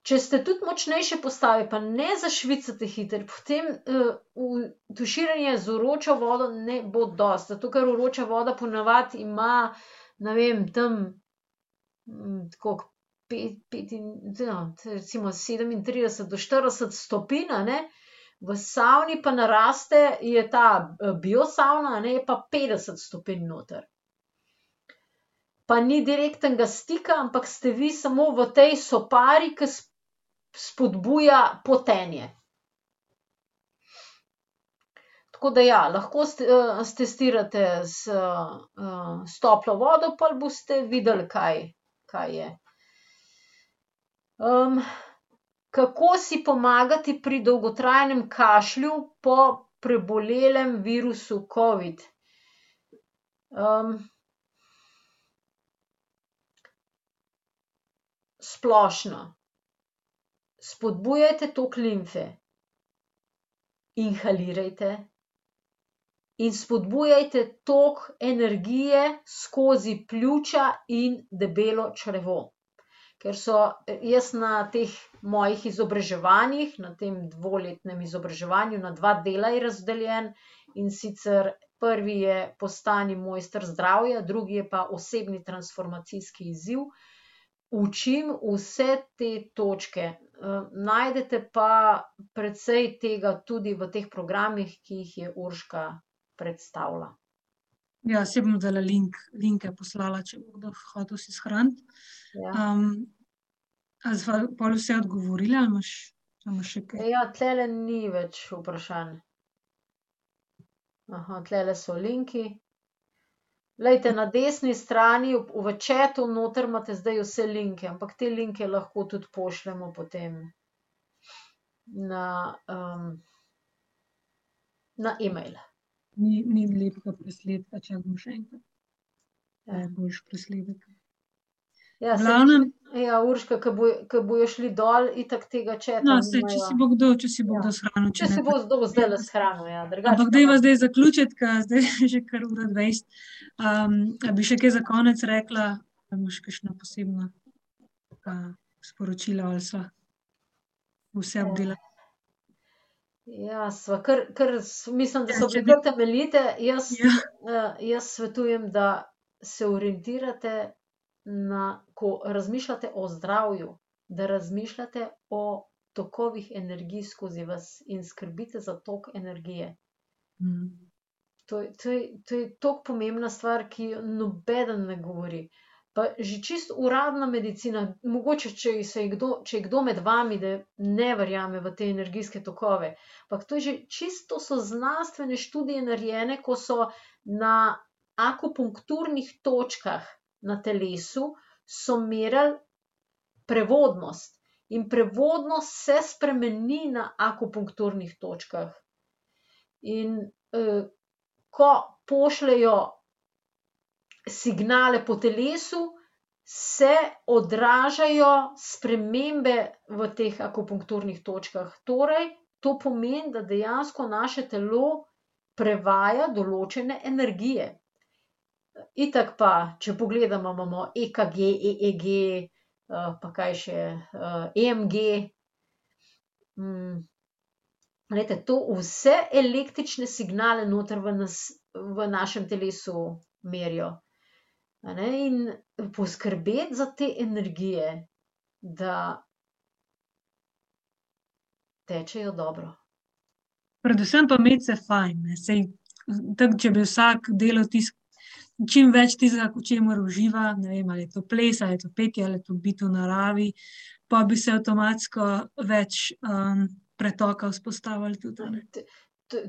Če ste tudi močnejše postave, pa ne zašvicate hitro, potem, tuširanje z vročo vodo ne bo dosti, zato ker vroča voda ponavadi ima, ne vem, tam, koliko, pet, recimo sedemintrideset do štirideset stopinj, a ne, v savni pa naraste, je ta biosavna, a ne, je pa petdeset stopinj noter. Pa ni direktnega stika, ampak ste vi samo v tej sopari, ke spodbuja potenje. Tako da ja, lahko stestirate s, s toplo vodo, pol boste videli, kaj, kaj je. kako si pomagati pri dolgotrajnem kašlju po prebolelem virusu covid? splošno. Spodbujajte tok limfe, inhalirajte in spodbujajte tok energije skozi pljuča in debelo črevo. Ker so jaz na teh mojih izobraževanjih, na tem dvoletnem izobraževanju, na dva dela je razdeljen, in sicer prvi je postani mojster zdravja, drugi je pa osebni transformacijski izziv. Učim vse te točke, najdete pa precej tega tudi v teh programih, ki jih je Urška predstavila. Ja, saj bom zdajle link, linke poslala, če bo kdo hotel si shraniti. Ja. a sva pol vse odgovorili ali imaš, a imaš še kaj? Ja, tulele ni več vprašanj. tulele so linki. Glejte, na desni strani v chatu noter imate zdaj vse linke, ampak te linke lahko tudi pošljemo potem na, na email. Ni, ni lepega presledka, čakaj, bom še enkrat. Da je boljši presledek. Ja, glavnem, Ja, Urška, ke ke bojo šli dol, itak tega chata no, saj, če si bo kdo, če si bo Ja. kdo shranil, Če če si ne bo kdo zdajle shranil, ja, drugače Ampak pa dajva ne. zdaj zaključiti, ke zdaj je že kar ura dvajset. a bi še kaj za konec rekla? A imaš kakšno posebno, sporočilo ali sva vse obdelali? Ja, sva kar, kar mislim, da Ja, so če bile bi- kar temeljite, jaz, Ja. jaz svetujem, da se orientirate na, ko razmišljate o zdravju, da razmišljate o tokovih energij skozi vas in skrbite za tok energije. To je, to je, to je toliko pomembna stvar, ki jo nobeden ne govori. Pa že čisto uradna medicina, mogoče če je kdo, če je kdo med vami, da ne verjame v te energijske tokove, ampak to je že čisto, to so znanstvene študije narejene, ko so na akupunkturnih točkah na telesu so merili prevodnost. In prevodnost se spremeni na akupunkturnih točkah. In, ko pošljejo signale po telesu, se odražajo spremembe v teh akupunkturnih točkah. Torej to pomeni, da dejansko naše telo prevaja določene energije. Itak pa, če pogledamo, imamo EKG, EEG, pa kaj še, EMG. glejte, to vse električne signale noter v v našem telesu merijo. A ne, in poskrbeti za te energije, da tečejo dobro. Predvsem pa imeti se fajn, ne, saj tako, če bi vsak delal tisto, čim več tistega, v čemer uživa, ne vem, ali je to ples ali je to petje ali je to biti v naravi, po bi se avtomatsko več, pretoka vzpostavilo tudi, ne.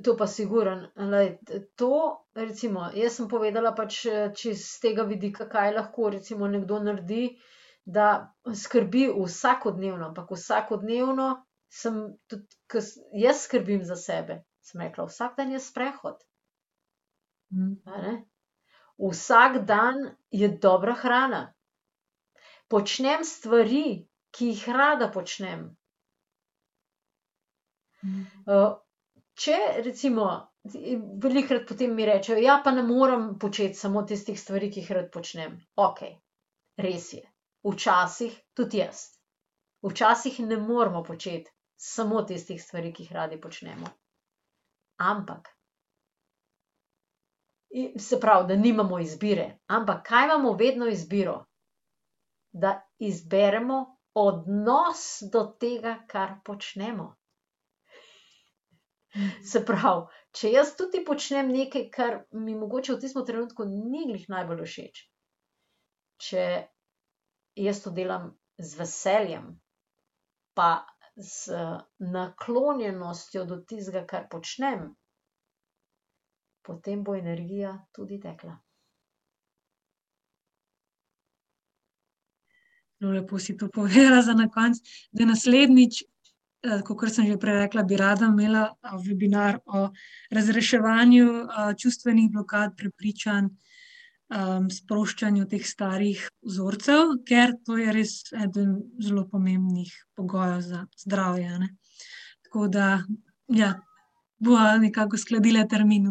to pa sigurno, glej, to recimo, jaz sem povedala pač čisto s tega vidika, kaj lahko recimo nekdo naredi, da skrbi vsakodnevno, ampak vsakodnevno sem tudi, jaz skrbim za sebe, sem rekla, vsak dan je sprehod. Ne. Vsak dan je dobra hrana. Počnem stvari, ki jih rada počnem. če recimo, velikokrat potem mi rečejo: "Ja, pa ne morem početi samo tistih stvari, ki jih rad počnem." Okej, res je. Včasih tudi jaz. Včasih ne moremo početi samo tistih stvari, ki jih radi počnemo. Ampak se pravi, da nimamo izbire, ampak kaj imamo vedno izbiro? Da izberemo odnos do tega, kar počnemo. Se pravi, če jaz tudi počnem nekaj, kar mi mogoče v tistem trenutku ni glih najbolj všeč, če jaz to delam z veseljem pa z naklonjenostjo do tistega, kar počnem, potem bo energija tudi tekla. Zelo lepo si to povedala za na konec. Da naslednjič, kakor sem že prej rekla, bi rada imela, webinar o razreševanju, čustvenih blokad, prepričanj, um, sproščanju teh starih vzorcev, ker to je res eden zelo pomembnih pogojev za zdravje. Ne? Tako da, ja, bo nekako skladila termin.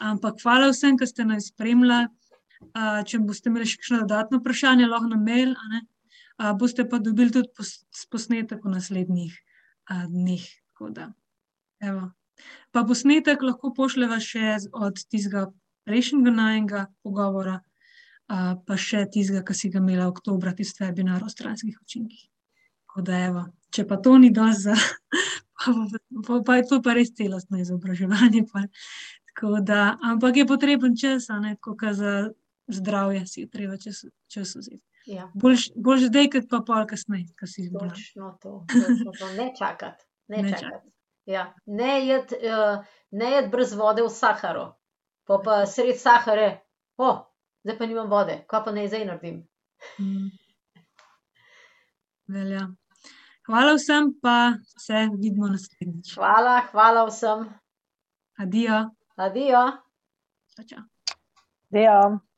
Ampak hvala vsem, ki ste nas spremljali. Če boste imeli še kakšno dodatno vprašanje, lahko na mail, uh, boste pa dobili tudi pos posnetek v naslednjih uh, dneh. Da, pa posnetek lahko pošljeva še od tistega prejšnjega najnega pogovora, uh, pa še tistega, ki si ga imela v oktobru, tisti webinar o stranskih učinkih. Da, evo, če pa to ni dovolj za, pa, pa, pa je to pa res celostno izobraževanje. Pa, da, ampak je potreben čas, kot za zdravje, si je treba čas, čas vzeti. Ja. Boljš bolj zdaj, kot pa pol kasneje, ki si izbral. Točno to, točno to. Ne čakati. Ne, ne, čakat. ja. ne, jed, uh, ne jed brez vode v Saharu pa pa sred sahare, o, oh, zdaj pa nimam vode, kaj pa naj zdaj naredim. Mm. Velja. Hvala vsem, pa se vidimo naslednjič. Hvala, hvala vsem. Adijo. Adijo. Čau, čau. Adijo.